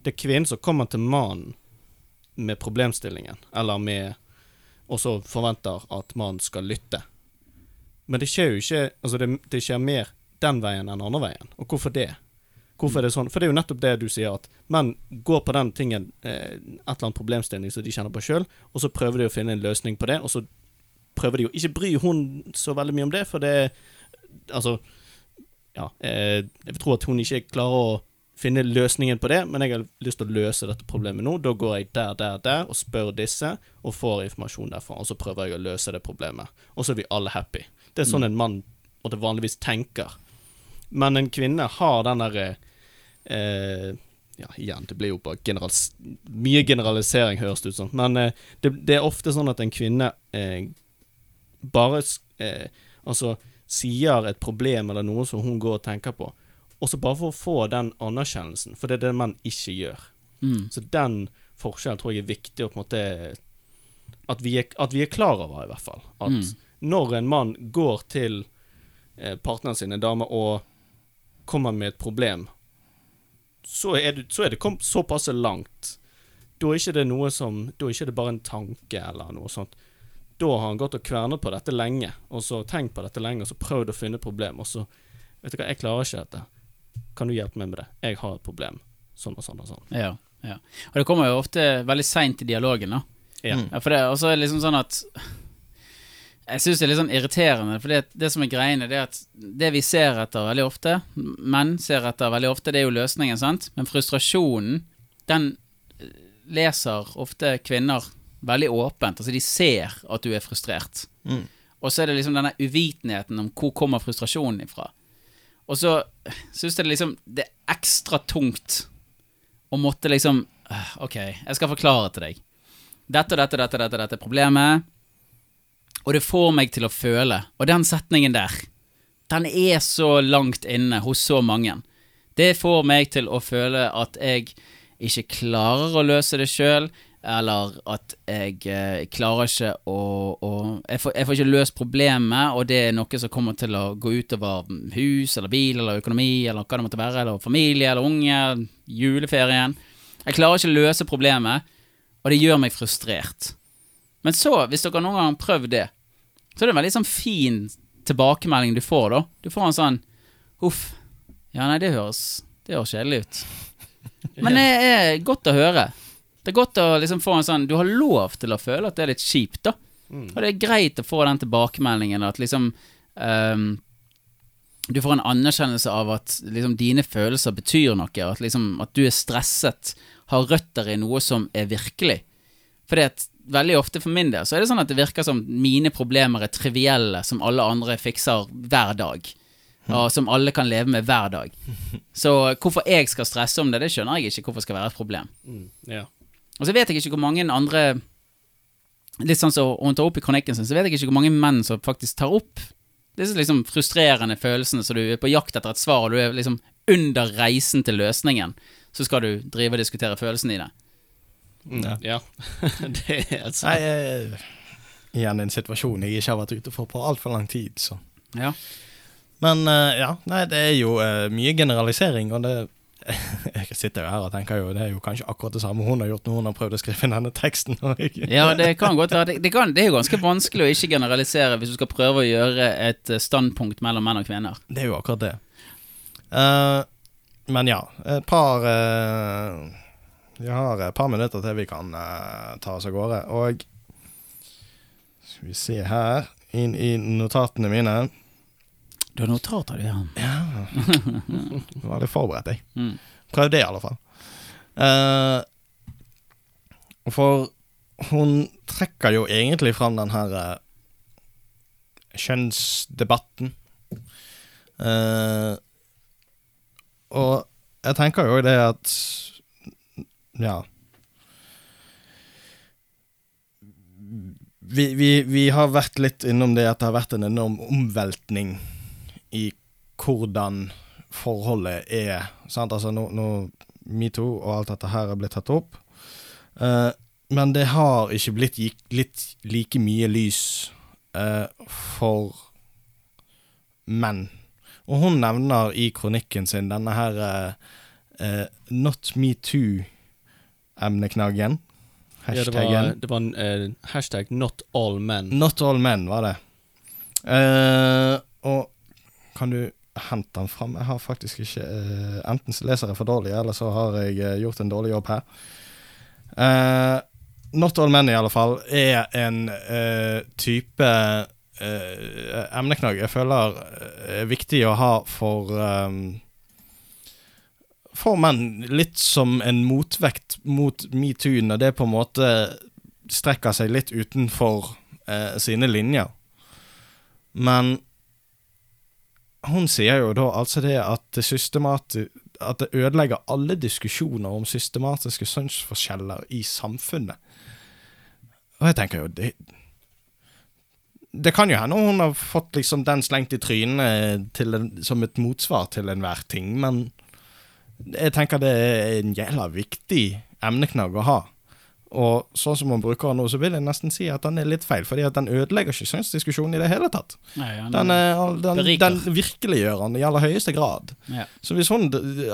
Det er kvinnen som kommer til mannen med problemstillingen, eller med Og så forventer at mannen skal lytte. Men det skjer jo ikke Altså, det, det skjer mer den veien enn andre veien. Og hvorfor det? Hvorfor er det sånn? For det er jo nettopp det du sier, at menn går på den tingen, eh, et eller annet problemstilling som de kjenner på sjøl, og så prøver de å finne en løsning på det, og så prøver de å ikke bry hun så veldig mye om det, for det Altså, ja eh, Jeg tror at hun ikke klarer å finne løsningen på det, men jeg har lyst til å løse dette problemet nå. Da går jeg der, der, der og spør disse, og får informasjon derfra, og så prøver jeg å løse det problemet. Og så er vi alle happy. Det er sånn en mann måtte vanligvis tenker. Men en kvinne har den derre eh, Ja, igjen, det blir jo bare generals mye generalisering, høres det ut som. Men eh, det, det er ofte sånn at en kvinne eh, bare eh, Altså sier et problem eller noe som hun går og tenker på, og så bare for å få den anerkjennelsen, for det er det man ikke gjør. Mm. Så den forskjellen tror jeg er viktig å på en måte at vi, er, at vi er klar over, i hvert fall. At Mm. når en mann går til eh, partneren sin, en dame, og kommer med et problem, så er det, så er det kommet såpass langt. Da er ikke det noe som Da er ikke det bare en tanke eller noe sånt. Da har han gått og kvernet på dette lenge, og så tenkt på dette lenge, og så prøvd å finne et problem, og så Vet du hva, jeg klarer ikke dette. Kan du hjelpe meg med det? Jeg har et problem. Sånn og sånn og sånn. Ja, ja. Og det kommer jo ofte veldig seint i dialogen, da. Ja. Ja, for det er også liksom sånn at Jeg syns det er litt sånn irriterende, for det, det som er greiene, det er at det vi ser etter veldig ofte, menn ser etter veldig ofte, det er jo løsningen, sant? Men frustrasjonen, den eh, leser ofte kvinner veldig åpent. Altså, de ser at du er frustrert. Mm. Og så er det liksom denne uvitenheten om hvor kommer frustrasjonen ifra. Og så syns jeg det liksom Det er ekstra tungt å måtte liksom «Øh, Ok, jeg skal forklare til deg. Dette og dette, dette, dette, dette er problemet. Og det får meg til å føle. Og den setningen der, den er så langt inne hos så mange. Det får meg til å føle at jeg ikke klarer å løse det sjøl, eller at jeg eh, klarer ikke å, å jeg, får, jeg får ikke løst problemet, og det er noe som kommer til å gå utover hus eller bil eller økonomi eller hva det måtte være, eller familie eller unge, juleferien. Jeg klarer ikke å løse problemet, og det gjør meg frustrert. Men så, hvis dere noen gang har prøvd det, så det er en veldig sånn fin tilbakemelding du får, da. Du får en sånn Uff. Ja, nei, det høres Det høres kjedelig ut. Men det er godt å høre. Det er godt å liksom få en sånn Du har lov til å føle at det er litt kjipt, da. Og det er greit å få den tilbakemeldingen at liksom um, Du får en anerkjennelse av at liksom dine følelser betyr noe, at liksom at du er stresset, har røtter i noe som er virkelig. Fordi at veldig ofte for min del så er det sånn at det virker som mine problemer er trivielle, som alle andre fikser hver dag. Og som alle kan leve med hver dag. Så hvorfor jeg skal stresse om det, det skjønner jeg ikke hvorfor skal være et problem. Ja. Og så vet jeg ikke hvor mange andre Litt sånn som hun tar opp i kronikken sin, så vet jeg ikke hvor mange menn som faktisk tar opp disse liksom frustrerende følelsene, så du er på jakt etter et svar, og du er liksom under reisen til løsningen, så skal du drive og diskutere følelsene i det. Mm. Ja. det er altså Nei, sant. eh, igjen en situasjon jeg ikke har vært ute for på altfor lang tid, så. Ja. Men eh, ja, nei, det er jo eh, mye generalisering, og det Jeg sitter jo her og tenker jo det er jo kanskje akkurat det samme hun har gjort når hun har prøvd å skrive denne teksten. Ja, det kan godt være. Det, det, kan, det er jo ganske vanskelig å ikke generalisere hvis du skal prøve å gjøre et standpunkt mellom menn og kvinner. Det er jo akkurat det. Uh, men ja, et par eh, Vi har et par minutter til vi kan uh, ta oss av gårde. Og skal vi se her, inn i notatene mine Du har notater, du, ja. Jeg var litt forberedt, jeg. Mm. Prøv det, i alle fall. Uh, for hun trekker jo egentlig fram den her uh, kjønnsdebatten. Uh, og jeg tenker jo det at Ja. Vi, vi, vi har vært litt innom det at det har vært en enorm omveltning i hvordan forholdet er. Sant? Altså nå, nå Metoo og alt dette her er blitt tatt opp. Eh, men det har ikke blitt gikk litt like mye lys eh, for menn. Og hun nevner i kronikken sin denne her eh, eh, Not metoo-emneknaggen. Ja, det var, det var en uh, hashtag 'not all men'. Not all men, var det. Uh, og kan du hente den fram? Jeg har faktisk ikke uh, Enten så leser jeg for dårlig, eller så har jeg gjort en dårlig jobb her. Not all men, i alle fall, er en type emneknagg jeg føler er viktig å ha for eh, for menn litt som en motvekt mot metoo, når det på en måte strekker seg litt utenfor eh, sine linjer. Men hun sier jo da altså det at det systematisk at det ødelegger alle diskusjoner om systematiske kjønnsforskjeller i samfunnet. Og jeg tenker jo det Det kan jo hende hun har fått liksom den slengt i trynet en, som et motsvar til enhver ting, men jeg tenker det er en jævla viktig emneknagg å ha. Og sånn som hun bruker den nå, så vil jeg nesten si at den er litt feil, fordi at den ødelegger ikke kjønnsdiskusjonen i det hele tatt. Nei, ja, Den, er, den, den virkeliggjør den i aller høyeste grad. Ja. Så hvis hun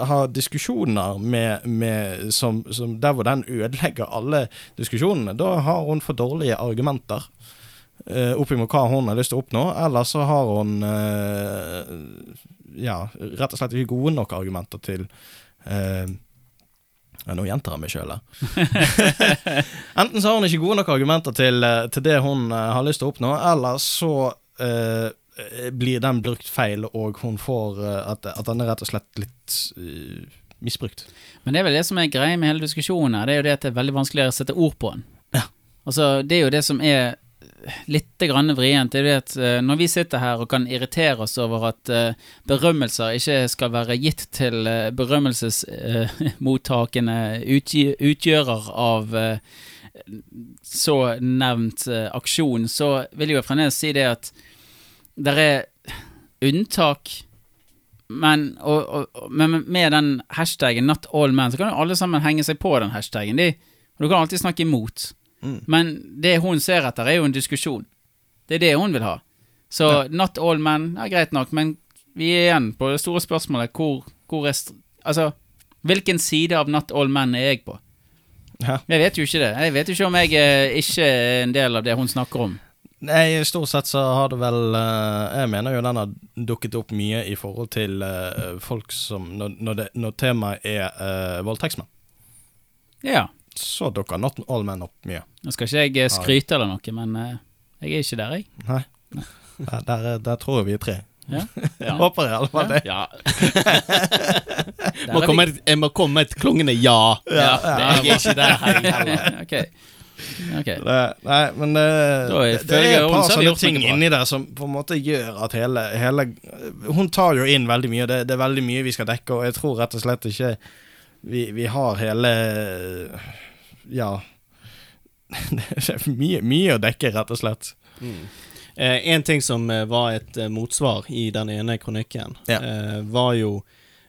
har diskusjoner med, med som, som der hvor den ødelegger alle diskusjonene, da har hun for dårlige argumenter uh, opp imot hva hun har lyst til å oppnå, eller så har hun eh, ja, rett og slett ikke gode nok argumenter til eh, ja, Nå gjentar jeg meg sjøl her. Enten så har hun ikke gode nok argumenter til, eh, til det hun eh, har lyst til å oppnå, eller så eh, blir den brukt feil, og hun får eh, at, at den er rett og slett litt uh, misbrukt. Men det er vel det som er greia med hele diskusjonen her, det er jo det at det er veldig vanskelig å sette ord på den. Ja. Altså, det er jo det som er litt vrient, det at eh, når vi sitter her og kan irritere oss over at eh, berømmelser ikke skal være gitt til uh, berømmelsesmottakende utgjører av eh, så nevnt eh, aksjon, så vil jeg jo fremdeles si det at det er unntak men, og, og, men med den hashtaggen 'not all men', så kan jo alle sammen henge seg på den hashtaggen. De, og du kan alltid snakke imot. Men det hun ser etter, er jo en diskusjon. Det er det hun vil ha. Så 'not all men' er greit nok, men vi er igjen på det store spørsmålet hvor, hvor er Altså, hvilken side av 'not all men' er jeg på? Ja. Jeg vet jo ikke det. Jeg vet jo ikke om jeg er ikke er en del av det hun snakker om. Nei, stort sett så har det vel eh, Jeg mener jo den har dukket opp mye i forhold til eh, folk som Når, når, det, når temaet er uh, voldtektsmenn, Ja. Så dukker Not All Men opp mye. Nå skal ikke jeg eh, skryte eller noe, men eh, jeg er ikke der, jeg. Nei. Der, der, er- der tror jeg vi er tre. Ja. Ja. Håper jeg hvert fall det. Ja. Må komme et, jeg må komme med et klungende ja. Ja, jeg er ikke der. hei, okay. Ok. Det, nei, men det, er det, det er et par sånne ting inni der som på en måte gjør at hele, hele Hun tar jo inn veldig mye, det, det er veldig mye vi skal dekke, og jeg tror rett og slett ikke vi, vi har hele Ja. Det er mye, mye å dekke, rett og slett. Eh, en ting som eh, var et eh, motsvar i den ene kronikken, Ja. eh, var jo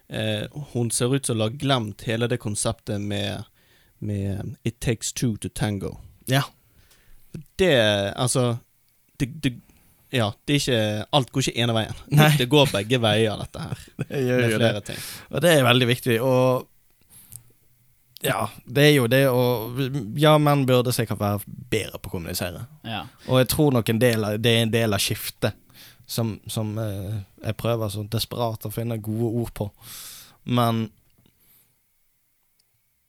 eh, Hun ser ut som å ha glemt hele det konseptet med, med It takes two to tango. Ja. Det Altså det, det, Ja, det er ikke Alt går ikke ene veien. Nei. Det går begge veier, dette her. Det gjør jo det. ting. Og det er veldig viktig. Og ja, det er jo det å Ja, menn burde sikkert være bedre på å kommunisere. Ja. Og jeg tror nok en del av, det er en del av skiftet som, som eh, jeg prøver så desperat å finne gode ord på. Men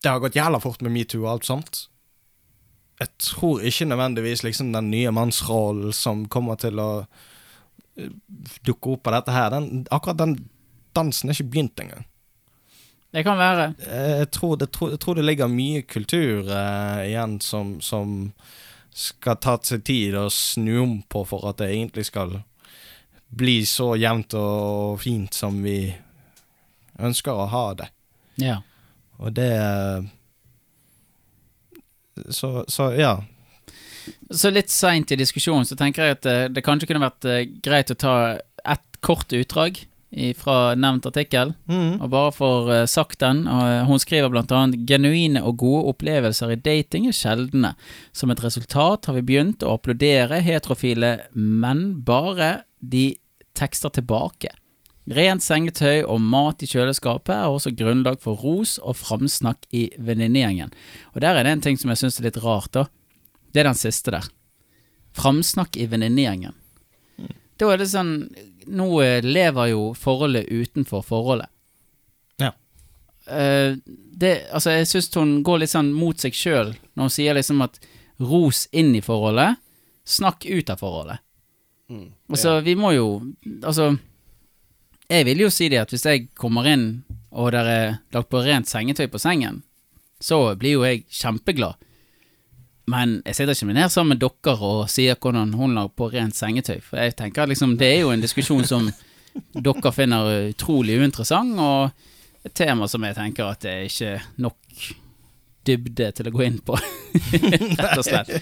det har gått jævla fort med metoo og alt sånt. Jeg tror ikke nødvendigvis liksom den nye mannsrollen som kommer til å eh, dukke opp av dette her, den, akkurat den dansen er ikke begynt engang. Det kan være. Eh, Jeg tror det, tror, jeg tror det ligger mye kultur eh, igjen som, som skal ta seg tid å snu om på for at det egentlig skal bli så jevnt og fint som vi ønsker å ha det. Ja. Og det Så, så ja. Så litt seint i diskusjonen så tenker jeg at det, det kanskje kunne vært eh, greit å ta ett kort utdrag fra nevnt artikkel, og bare for uh, sagt den. Og, eh, hun skriver annet genuine og gode opplevelser i dating er sjeldne. Som et resultat har vi begynt å applaudere heterofile, men bare de tekster tilbake. Rent sengetøy og mat i kjøleskapet er også grunnlag for ros og framsnakk i venninnegjengen. Og der er det en ting som jeg syns er litt rart, da. Det er den siste der. Framsnakk i venninnegjengen. Da er det sånn Nå eh, lever jo forholdet utenfor forholdet. Ja. Uh, det, altså, jeg syns hun går litt sånn mot seg sjøl når hun sier liksom at ros inn i forholdet, snakk ut av forholdet. Altså, vi må jo Altså, jeg vil jo si det at hvis jeg kommer inn og det er lagt på rent sengetøy på sengen, så blir jo jeg kjempeglad. Men jeg sitter ikke med ned sammen med dere og sier hvordan hun la på rent sengetøy. For jeg tenker liksom, det er jo en diskusjon som dere finner utrolig uinteressant, og et tema som jeg tenker at det er ikke nok dybde til å gå inn på, rett og slett.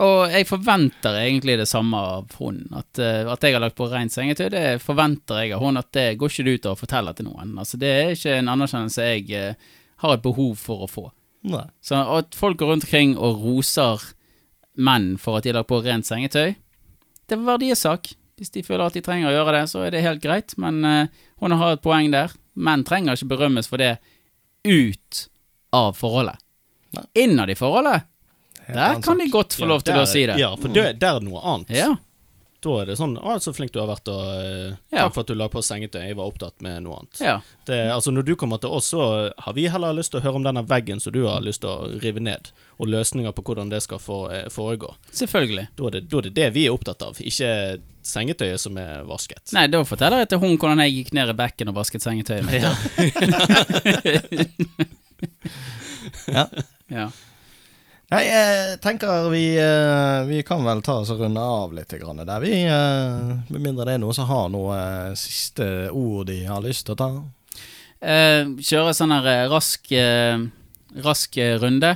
Og jeg forventer egentlig det samme av hun. At, eh, at jeg har lagt på rent sengetøy, det forventer jeg av hun. At det går ikke du ut av å fortelle til noen. Altså, det er ikke en anerkjennelse jeg eh, har et behov for å få. Nei. Så at folk går rundt omkring og roser menn for at de har lagt på rent sengetøy, det er verdisak. Hvis de føler at de trenger å gjøre det, så er det helt greit, men uh, hun har et poeng der. Menn trenger ikke berømmes for det ut av forholdet. Innad i forholdet, der kan de godt få lov til å si det. Ja, for det, der er noe annet. Ja. Da er det sånn 'Å, så flink du har vært, og eh, Ja. takk for at du la på sengetøy. Jeg var opptatt med noe annet'. Ja. Det, altså Når du kommer til oss, så har vi heller lyst til å høre om denne veggen som du har lyst til å rive ned, og løsninger på hvordan det skal få, eh, foregå. Selvfølgelig. Da er, det, da er det det vi er opptatt av, ikke sengetøyet som er vasket. Nei, da forteller jeg til hun hvordan jeg gikk ned i bekken og vasket sengetøyet mitt. Ja. ja. Nei, jeg tenker vi, eh, vi kan vel ta oss og runde av litt der, vi. eh, Med mindre det er noen som har noe eh, siste ord de har lyst til å ta. Eh, kjøre sånn her rask, rask runde.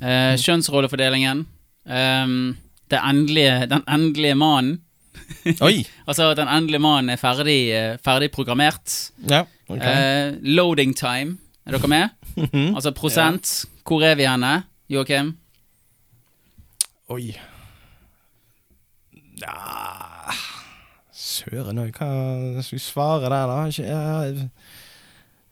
Eh, Kjønnsrollefordelingen. Eh, det endelige, den endelige mannen. Oi! altså den endelige mannen er ferdig, ferdig programmert. Ja, okay. Eh, loading time. Er dere med? Mhm. Altså prosent. Hvor er vi henne, Joakim? Oi. Ja Søren òg, hva skal vi svare der, da? Jeg,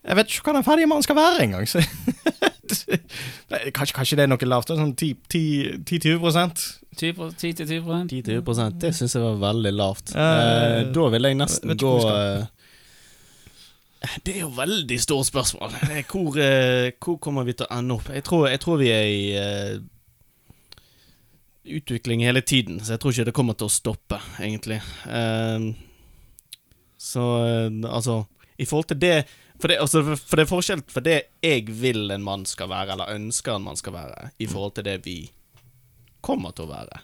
jeg vet ikke hva den ferdige mannen skal være engang. kanskje, kanskje det er noe lavt? Sånn 10-20 prosent? 10-20 10-20% Det syns jeg var veldig lavt. Eh, da vil jeg nesten gå Det er jo veldig stort spørsmål. Er Hvor, eh, hvor kommer vi til å ende opp? Jeg tror, jeg tror vi er i uh, utvikling hele tiden, så jeg tror ikke det kommer til å stoppe, egentlig. Uh, så uh, altså I forhold til det For det, altså, for det er forskjell for det jeg vil en mann skal være, eller ønsker en mann skal være, i forhold til det vi kommer til å være.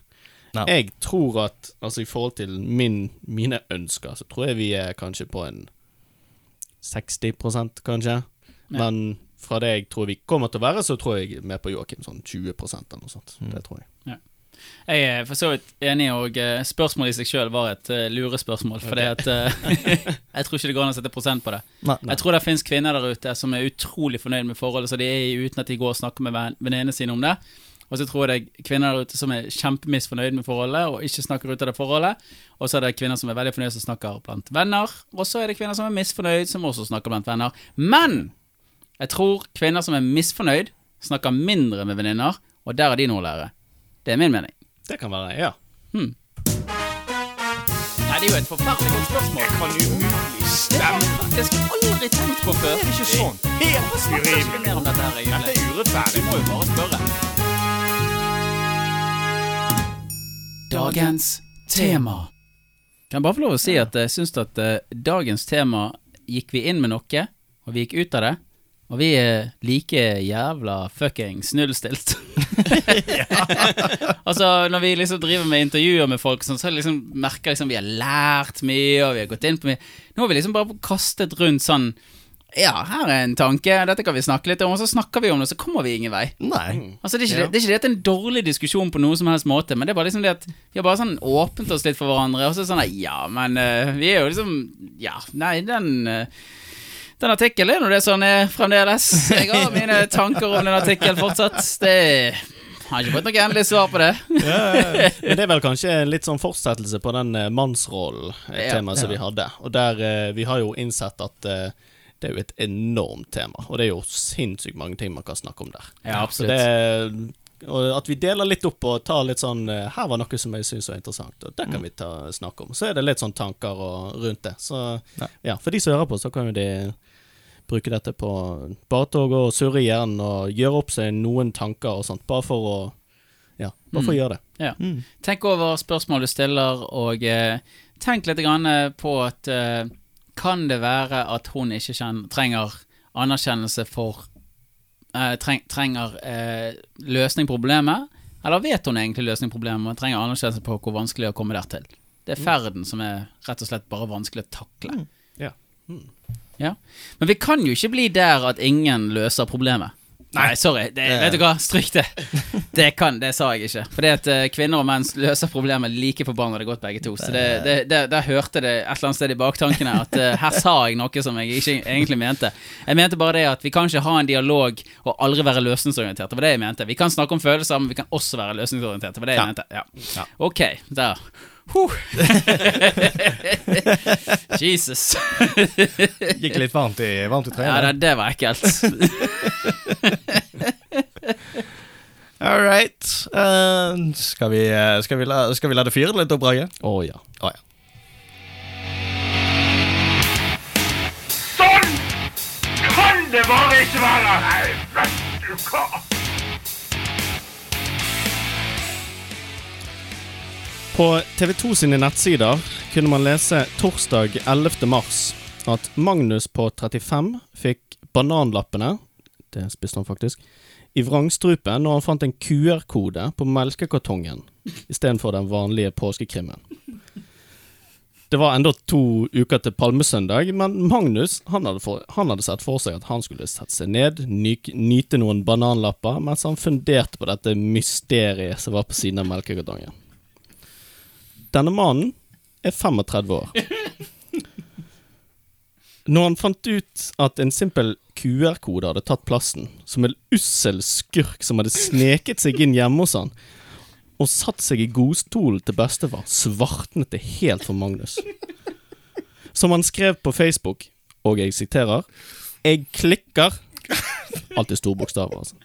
No. Jeg tror at Altså, i forhold til min, mine ønsker, så tror jeg vi er kanskje på en 60% kanskje. Men fra det jeg tror vi kommer til å være, så tror jeg mer på Joakim sånn 20 eller noe sånt. Det tror jeg. Jeg er for så vidt enig, og eh, spørsmålet i seg sjøl var et uh, lurespørsmål. For okay. at eh, Jeg tror ikke det går an å sette prosent på det. Nei. Jeg tror det finnes kvinner der ute som er utrolig fornøyd med forholdet så de er i uten at de går og snakker med ven- venninnene sine om det. Og så tror jeg det er kvinner der ute som er kjempemisfornøyd med forholdet og ikke snakker ut av det forholdet. Og så er det kvinner som er veldig fornøyd som snakker blant venner. Og så er det kvinner som er misfornøyd som også snakker blant venner. Men jeg tror kvinner som er misfornøyd, snakker mindre med venninner, og der har de noe å lære. Det er min mening. Det kan være, ja. Hmm. Nei, det er jo et forferdelig godt spørsmål. Jeg kan umulig stemme. Det skal jeg aldri tenkt på før. Det er ikke sånn. Helt urimelig. Dette er urettferdig. Vi må jo bare spørre. Dagens tema. Kan jeg bare få lov å si at jeg syns at eh, dagens tema gikk vi inn med noe, og vi gikk ut av det. Og vi er like jævla fuckings nullstilt. altså, når vi liksom driver med intervjuer med folk, sånn, så liksom, merker jeg liksom vi har lært mye, og vi har gått inn på mye. Nå har vi liksom bare kastet rundt sånn Ja, her er en tanke, dette kan vi snakke litt om, og så snakker vi om det, så kommer vi ingen vei. Nei. Altså, det, er ikke det, det er ikke det at det er en dårlig diskusjon på noen som helst måte, men det er bare liksom det at vi har bare sånn åpent oss litt for hverandre, og så sånn at, Ja, men uh, vi er jo liksom Ja, nei, den uh, den artikkelen er nå det som sånn er fremdeles. Jeg har mine tanker om den artikkelen fortsatt. Det har ikke fått noe endelig svar på det. Men det er vel kanskje en litt sånn fortsettelse på den eh, mannsrollen-temaet Ja. som vi hadde. Og der vi har jo innsett at eh, det er jo et enormt tema, og det er jo sinnssykt mange ting man kan snakke om der. Ja, Så absolutt. det, og at vi deler litt opp og tar litt sånn eh, Her var noe som jeg syns var interessant, og det kan vi ta, snakke om. Så er det litt sånn tanker og, rundt det. Så ja, for de som hører på, så kan jo de bruke dette på Bare til å gå og surre i hjernen og gjøre opp seg noen tanker og sånt, bare for å Ja, bare for å Mm. gjøre det. Ja. Tenk over spørsmål du stiller, og eh, tenk litt grann på at eh, kan det være at hun ikke kjenner, trenger anerkjennelse for eh, treng, Trenger eh, løsning problemet? Eller vet hun egentlig løsning problemet, men trenger anerkjennelse på hvor vanskelig å komme der til? Det er ferden som er rett og slett bare vanskelig å takle. Ja. Ja. Men vi kan jo ikke bli der at ingen løser problemet. Nei, sorry. Det, vet du hva, stryk det. Det kan, det sa jeg ikke. Fordi at eh, kvinner og menn løser problemet like forbanna godt, begge to. Så det, det, det, der hørte det et eller annet sted i baktankene at eh, her sa jeg noe som jeg ikke egentlig mente. Jeg mente bare det at vi kan ikke ha en dialog og aldri være løsningsorientert. Det var det jeg mente. Vi kan snakke om følelser, men vi kan også være løsningsorienterte. Det var det jeg mente. Ja. Ok, der. Huh. Jesus. Gikk litt varmt i, varmt i Ja, det, det var ekkelt. All right. Uh, skal, vi, eh, skal, vi la, skal vi la det fyre litt opp, Brage? Å ja. Oh, ja. Sånn kan det bare ikke være! Nei, vet du hva? På TV2 sine nettsider kunne man lese torsdag 11. mars at Magnus på 35 fikk bananlappene det spiste han faktisk i vrangstrupen når han fant en QR-kode på melkekartongen istedenfor den vanlige påskekrimmen. Det var enda to uker til palmesøndag, men Magnus han hadde, for, han hadde sett for seg at han skulle sette seg ned, ny, nyte noen bananlapper, mens han funderte på dette mysteriet som var på siden av melkekartongen. Denne mannen er 35 år. Når han fant ut at en simpel QR-kode hadde tatt plassen, som en ussel skurk som hadde sneket seg inn hjemme hos han, og satt seg i godstolen til bestefar, svartnet det helt for Magnus. Som han skrev på Facebook, og jeg siterer Jeg klikker Alt i store bokstaver, altså.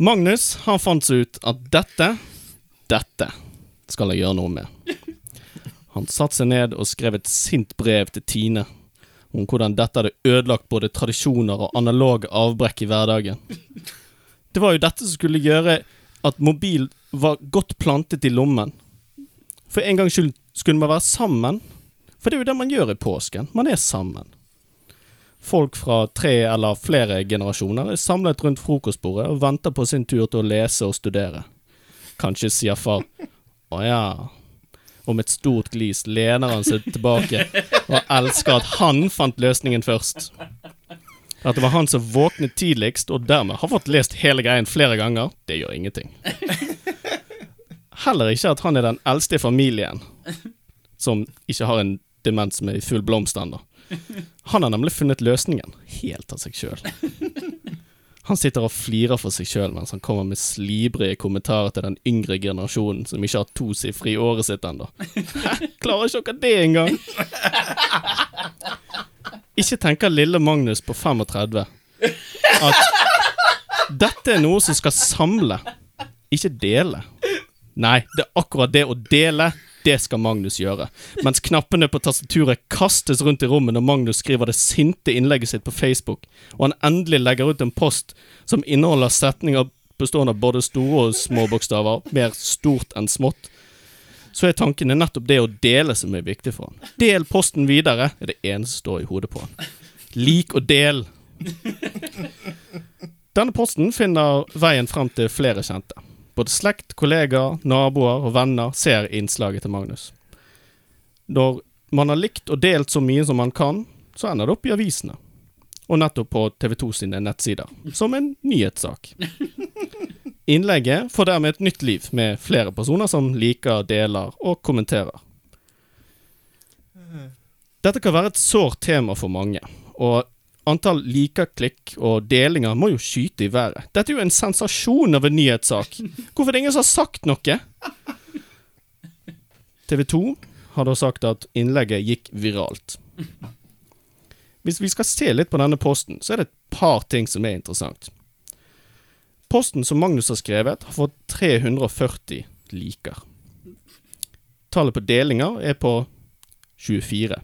Magnus han fant seg ut at dette, dette skal jeg gjøre noe med. Han satte seg ned og skrev et sint brev til Tine om hvordan dette hadde ødelagt både tradisjoner og analoge avbrekk i hverdagen. Det var jo dette som skulle gjøre at mobil var godt plantet i lommen. For en gangs skyld skulle man være sammen. For det er jo det man gjør i påsken. Man er sammen. Folk fra tre eller flere generasjoner er samlet rundt frokostbordet og venter på sin tur til å lese og studere. Kanskje sier far å ja. Og med et stort glis lener han seg tilbake og elsker at han fant løsningen først. At det var han som våknet tidligst og dermed har fått lest hele greien flere ganger, det gjør ingenting. Heller ikke at han er den eldste i familien, som ikke har en demens med full blomst ennå. Han har nemlig funnet løsningen, helt av seg sjøl. Han sitter og flirer for seg sjøl mens han kommer med slibrige kommentarer til den yngre generasjonen som ikke har tosifre i året sitt ennå. Klarer ikke dere det engang? Ikke tenker lille Magnus på 35 at dette er noe som skal samle, ikke dele. Nei, det er akkurat det å dele. Det skal Magnus gjøre. Mens knappene på tastaturet kastes rundt i rommet når Magnus skriver det sinte innlegget sitt på Facebook, og han endelig legger ut en post som inneholder setninger bestående av både store og små bokstaver, mer stort enn smått, så er tanken nettopp det å dele som er viktig for han. Del posten videre er det eneste som står i hodet på han. Lik og del. Denne posten finner veien frem til flere kjente. Både slekt, kollegaer, naboer og venner ser innslaget til Magnus. Når man har likt og delt så mye som man kan, så ender det opp i avisene. Og nettopp på TV 2 sine nettsider, som en nyhetssak. Innlegget får dermed et nytt liv, med flere personer som liker, deler og kommenterer. Dette kan være et sårt tema for mange, og antall liker-klikk og delinger må jo skyte i været. Dette er jo en sensasjon av en nyhetssak. Hvorfor er det ingen som har sagt noe? TV 2 har da sagt at innlegget gikk viralt. Hvis vi skal se litt på denne posten, så er det et par ting som er interessant. Posten som Magnus har skrevet, har fått 340 liker. Tallet på delinger er på 24.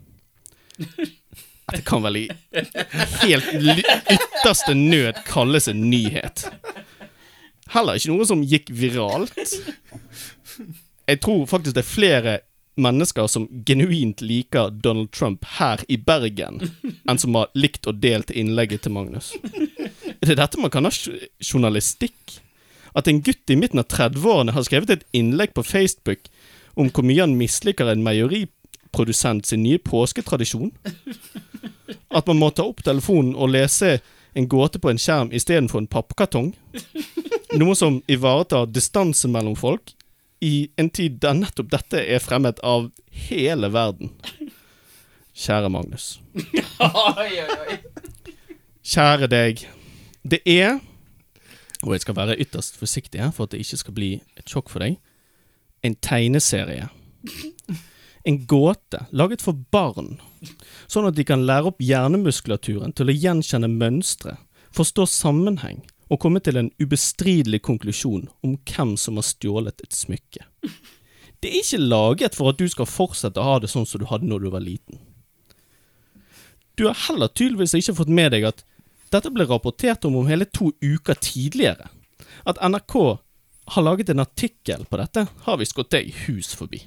Det kan vel i helt ytterste nød kalles en nyhet. Heller ikke noe som gikk viralt. Jeg tror faktisk det er flere mennesker som genuint liker Donald Trump her i Bergen, enn som har likt og delt innlegget til Magnus. Er det dette man kan ha journalistikk? At en gutt i midten av 30-årene har skrevet et innlegg på Facebook om hvor mye han misliker en meieriprodusent sin nye påsketradisjon? At man må ta opp telefonen og lese en gåte på en skjerm istedenfor en pappkartong? Noe som ivaretar distanse mellom folk i en tid der nettopp dette er fremmet av hele verden. Kjære Magnus. Kjære deg. Det er, og jeg skal være ytterst forsiktig her for at det ikke skal bli et sjokk for deg, en tegneserie. En gåte laget for barn, sånn at de kan lære opp hjernemuskulaturen til å gjenkjenne mønstre, forstå sammenheng og komme til en ubestridelig konklusjon om hvem som har stjålet et smykke. Det er ikke laget for at du skal fortsette å ha det sånn som du hadde når du var liten. Du har heller tydeligvis ikke fått med deg at dette ble rapportert om om hele to uker tidligere. At NRK har laget en artikkel på dette, har visst gått deg hus forbi.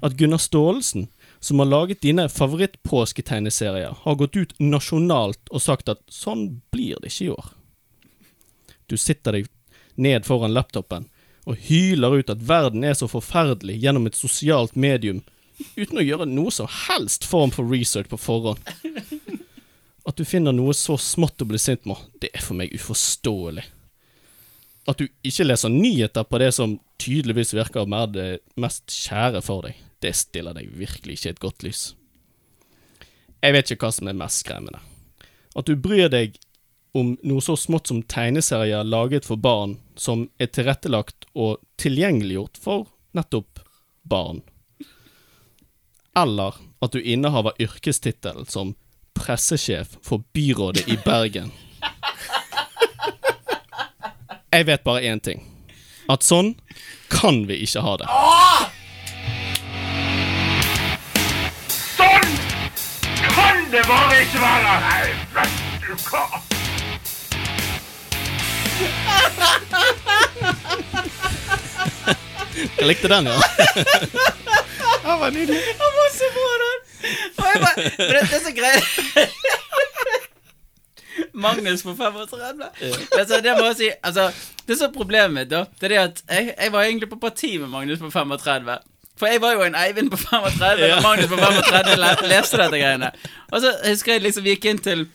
At Gunnar Staalesen, som har laget dine favorittpåsketegneserier, har gått ut nasjonalt og sagt at sånn blir det ikke i år. Du sitter deg ned foran laptopen og hyler ut at verden er så forferdelig gjennom et sosialt medium, uten å gjøre noe som helst form for research på forhånd. At du finner noe så smått å bli sint med, det er for meg uforståelig. At du ikke leser nyheter på det som tydeligvis virker være det mest kjære for deg, det stiller deg virkelig ikke et godt lys. Jeg vet ikke hva som er mest skremmende. At du bryr deg om noe så smått som tegneserier laget for barn, som er tilrettelagt og tilgjengeliggjort for nettopp barn. Eller at du innehaver yrkestittelen som pressesjef for byrådet i Bergen. Jeg vet bare én ting. At sånn kan vi ikke ha det. Bare ikke være! Nei, vet du hva? Jeg likte den, ja. Han var nydelig. Han var så bra, den. Og jeg bare, men det, det er så greit. Magnus på 35. Altså, det må jeg si altså, Det som er problemet mitt, da, det er det at jeg, jeg var egentlig på parti med Magnus på 35. For jeg var jo en Eivind på 35 Ja. og Magnus på 35 le- leste dette greiene. Og så husker jeg liksom vi gikk inn til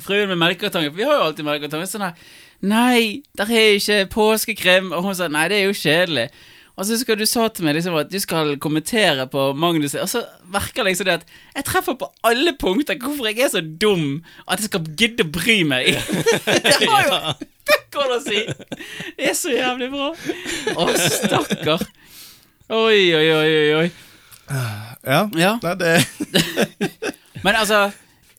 fruen med melkekartonger, for vi har jo alltid melkekartonger. Sånn her Nei, der er ikke påskekrim. Og hun sa nei, det er jo kjedelig. Og så husker du sa til meg liksom at du skal kommentere på Magnus Og så virker det liksom det at jeg treffer på alle punkter hvorfor jeg er så dum at jeg skal gidde å bry meg. Det har jo fuck all å si! Det er så jævlig bra. Å, stakkar. Oi, oi, oi, oi, oi. Ja. Ja. Nei, det Men altså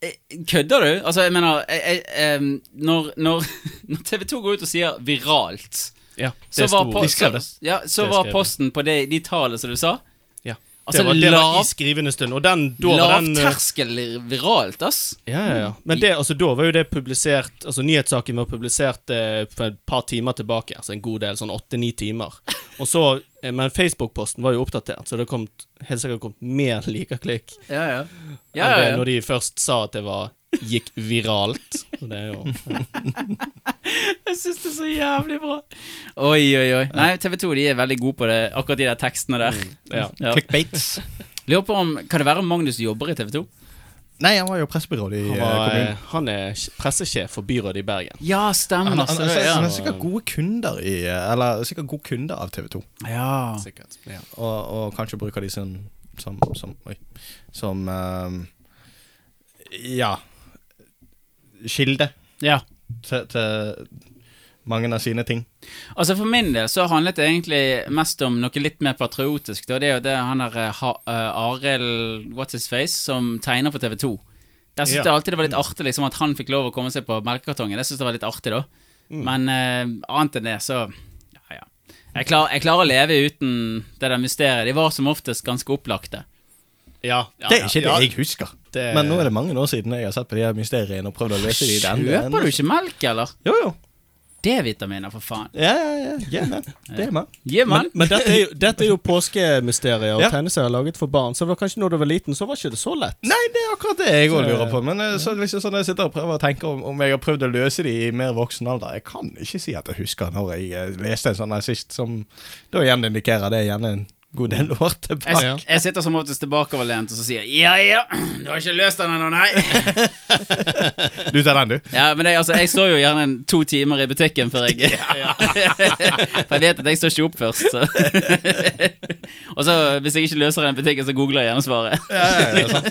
eh, Kødder du? Altså, jeg mener jeg, jeg, når, når, når TV 2 går ut og sier 'viralt', Ja, så det var, sto- po- De så, ja, så Det var posten på det, de tallene som du sa. Ja. Altså, det, var, det var i skrivende stund. Og den, da var den eh, Lavterskel viralt, ass. Ja, ja, ja. Men det, altså, da var jo det publisert Altså Nyhetssaken var publisert eh, for et par timer tilbake. Altså en god del, sånn åtte-ni timer. Og så, eh, Men Facebook-posten var jo oppdatert, så det kom helt sikkert kommet mer likeklikk Ja, ja. enn Ja, det ja, ja. når de først sa at det var gikk viralt. Det er jo Jeg syns det er så jævlig bra. Oi, oi, oi. Nei, TV 2 de er veldig gode på det, akkurat de der tekstene der. ja. Clickbaits. Lurer på om Kan det være Magnus jobber i TV 2? Nei, han var jo pressebyråd i Han, eh, var, kommunen. eh, han er pressesjef for byrådet i Bergen. Ja, stemmer. han, han, han, han er sikkert gode kunder i eh, Eller sikkert gode kunder av TV 2. ja. Sikkert. Ja. Og, og kanskje bruker de som Som, som Oi. Som um, Ja Kilde ja. til, til mange av sine ting. Altså For min del så handlet det egentlig mest om noe litt mer patriotisk. Det, det er jo det han der eh, ha- eh, Arild What's His Face som tegner på TV2. Der syns Ja. jeg alltid det var litt artig liksom at han fikk lov å komme seg på melkekartongen. Det synes jeg var litt artig, da. Men uh, annet enn det, så Ja, ja. Jeg, klar, jeg klarer å leve uten det der mysteriet. De var som oftest ganske opplagte. Ja, ja, Det er ikke ja. det jeg husker. Det- Men nå er det mange år siden jeg har sett på de her mysteriene og prøvd å løse de. den- Kjøper du ikke melk, eller? Jo, jo. D-vitaminer, for faen. Ja, ja, ja. ja men. Det er man. Yeah, meg Men, men dette er jo, dette er jo påskemysterier og Ja. tegneserier laget for barn. Så det var kanskje når du var liten, så var ikke det så lett. Nei, det er akkurat det jeg òg lurer på. Men eh, så liksom sånn jeg sitter og prøver å tenke om, om jeg har prøvd å løse de i mer voksen alder Jeg kan ikke si at jeg husker når jeg eh, leste en sånn her sist, som da igjen indikerer det igjen en god del år tilbake. jeg sitter som oftest tilbakeoverlent og så sier jeg, Ja, ja, du har ikke løst den ennå, nei. Du tar den, du. Ja, men det, altså, jeg står jo gjerne en to timer i butikken før jeg For jeg vet at jeg står ikke opp først. Så. og så hvis jeg ikke løser den i butikken, så googler jeg gjerne svaret. Ja, ja, ja, sant.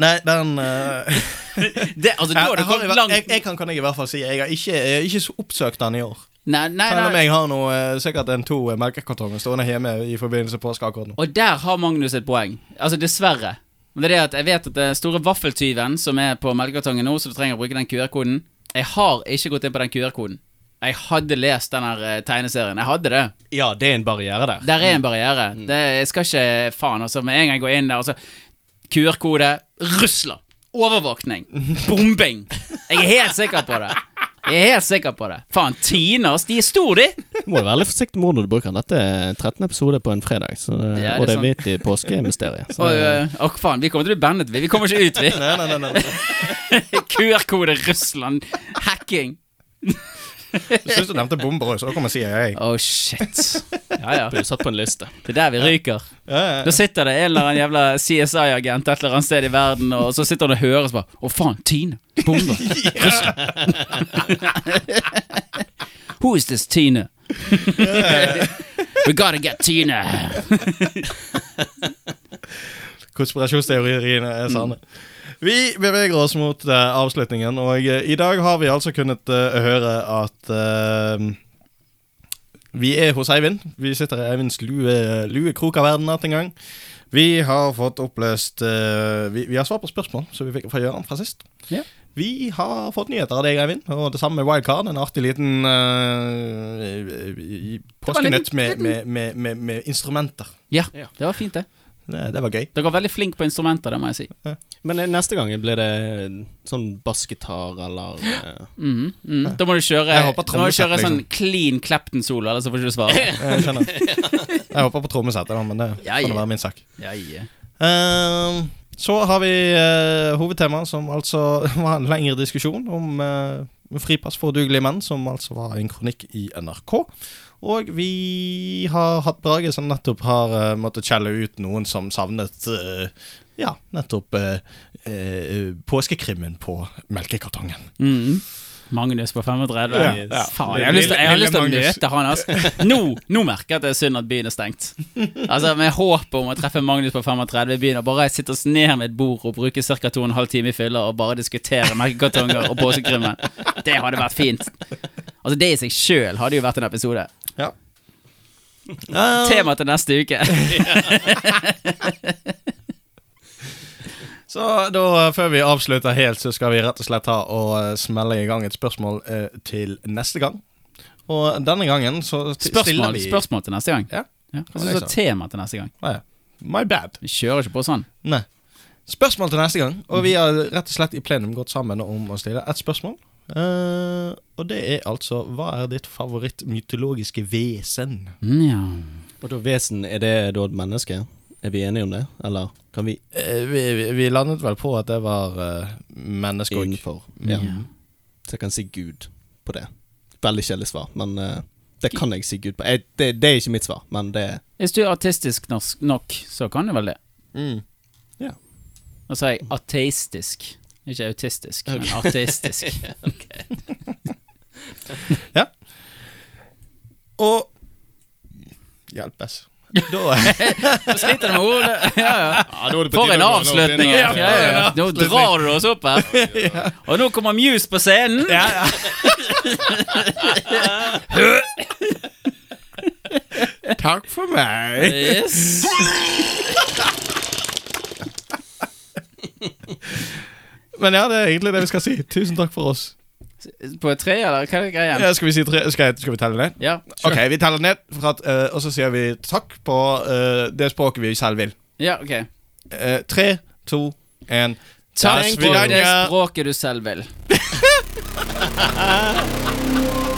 Nei, den eh, Det, altså, da har du jeg, kommet langt jeg, jeg kan, kan jeg i hvert fall si Jeg har ikke, jeg har ikke oppsøkt den i år. Nei, nei, Selv om jeg har noe, eh, sikkert en to eh, melkekartonger stående hjemme i forbindelse med påske akkurat nå. Og der har Magnus et poeng. Altså, dessverre. Men det er det at jeg vet at den store vaffeltyven som er på melkekartongen nå, så du trenger å bruke den QR-koden Jeg har ikke gått inn på den QR-koden. Jeg hadde lest den her eh, tegneserien. Jeg hadde det. Ja, det er en barriere der. Der er en barriere. Det, jeg skal ikke Faen, altså. Med en gang går inn der, altså QR-kode Russland. Overvåkning. Bombing. Jeg er helt sikker på det. Jeg er helt sikker på det. Faen, Tinas, de er store, de! Du må være litt forsiktig med ord når du bruker den. Dette er 13. episode på en fredag, så, Ja, det og det er midt i påskemysteriet. så Og, oi, faen, vi kommer til å bli bandet, vi. Vi kommer ikke ut, vi. Nei, nei, nei, nei. QR-kode Russland. Hacking. Jeg syns du nevnte bomber òg, så da kommer CIA. Oh, shit. Ja, ja. blir satt på en liste. Det er der vi ryker. Ja, ja, Da sitter det en eller annen jævla CSI-agent et eller annet sted i verden, og så sitter han og hører og så bare Å, faen, Tine. Bomber. Who is this Tine? We gotta get Tine. Konspirasjonsteoriene er sanne. Vi beveger oss mot uh, avslutningen, og uh, i dag har vi altså kunnet uh, høre at vi er hos Eivind. Vi sitter i Eivinds lue, lue krok av verden natt en gang. Vi har fått oppløst vi, vi har svart på spørsmål som vi fikk fra Gøran fra sist. Ja. Vi har fått nyheter av deg, Eivind, og det samme med Wildcard. En artig liten uh, påskenytt med, med, med, med, med instrumenter. Ja, det var fint, det. Det, det var gøy. Dere var veldig flinke på instrumenter, det må jeg si. Men eh, neste gang blir det sånn bassgitar eller mm, Mhm, mhm. Da må du kjøre, må du kjøre sånn liksom. clean Clapton-solo, ellers så får du ikke svare. Jeg skjønner. Jeg håper på trommesettet, men det Ja, kan være min sak. Ja, ja. Ehm, Så har vi uh, hovedtema, som altså var en lengre diskusjon om uh, fripass for udugelige menn, som altså var en kronikk i NRK. Og vi har hatt Brage som nettopp har uh, måttet skjelle ut noen som savnet uh, Ja, nettopp uh, påskekrimmen på melkekartongen. Mm. Magnus på 35. Ja, ja. Faen, jeg har lyst til, lyst til å møte han. Altså. Nå, nå merker jeg at det er synd at byen er stengt. Altså Med håp om å treffe Magnus på 35 i byen og bare sitte oss ned med et bord og bruke ca. 2 12 timer i fylla og bare diskutere melkekartonger og påskekrimmen. Det hadde vært fint. Altså Det i seg sjøl hadde jo vært en episode. Ja. Tema til neste uke. Så da, før vi avslutter helt, så skal vi rett og slett ta og eh, smelle i gang et spørsmål eh, til neste gang. Og denne gangen så stiller vi spørsmål til neste gang. Ja. Ja, Hva jeg er tema til neste gang? Ah, ja. My bad. Vi kjører ikke på sånn. Nei. Spørsmål til neste gang. Og vi har rett og slett i plenum gått sammen om å stille ett spørsmål. Eh, og det er altså Hva er ditt favorittmytologiske vesen? Ja. Og da vesen, er det da et menneske? Er vi enige om det, eller kan vi uh, vi, vi, vi landet vel på at det var uh, menneske òg. innenfor? Ja. Så jeg kan si Gud på det. Veldig kjedelig svar, men uh, det kan jeg si Gud på. Jeg, det, det er ikke mitt svar, men det Hvis du er artistisk norsk nok, så kan du vel det. Mm. Ja. Nå sa jeg ateistisk. Ikke autistisk, men ateistisk. Ja. Og Hjelpes. Da sliter du med ordet. Ja, ja. For en avslutning! Ja, ja, ja. Nå drar du oss opp her. Og nå kommer Muse på scenen. Takk for meg. Yes. Men ja, det er egentlig det vi skal si. Tusen takk for oss. På et tre, eller hva er greia? Ja, skal vi si tre? Skal, jeg, skal vi telle ned? Ja, Ok, vi teller ned, at, uh, og så sier vi takk på uh, det språket vi selv vil. Ja, ok. uh, tre, to, én Takk på det språket du selv vil.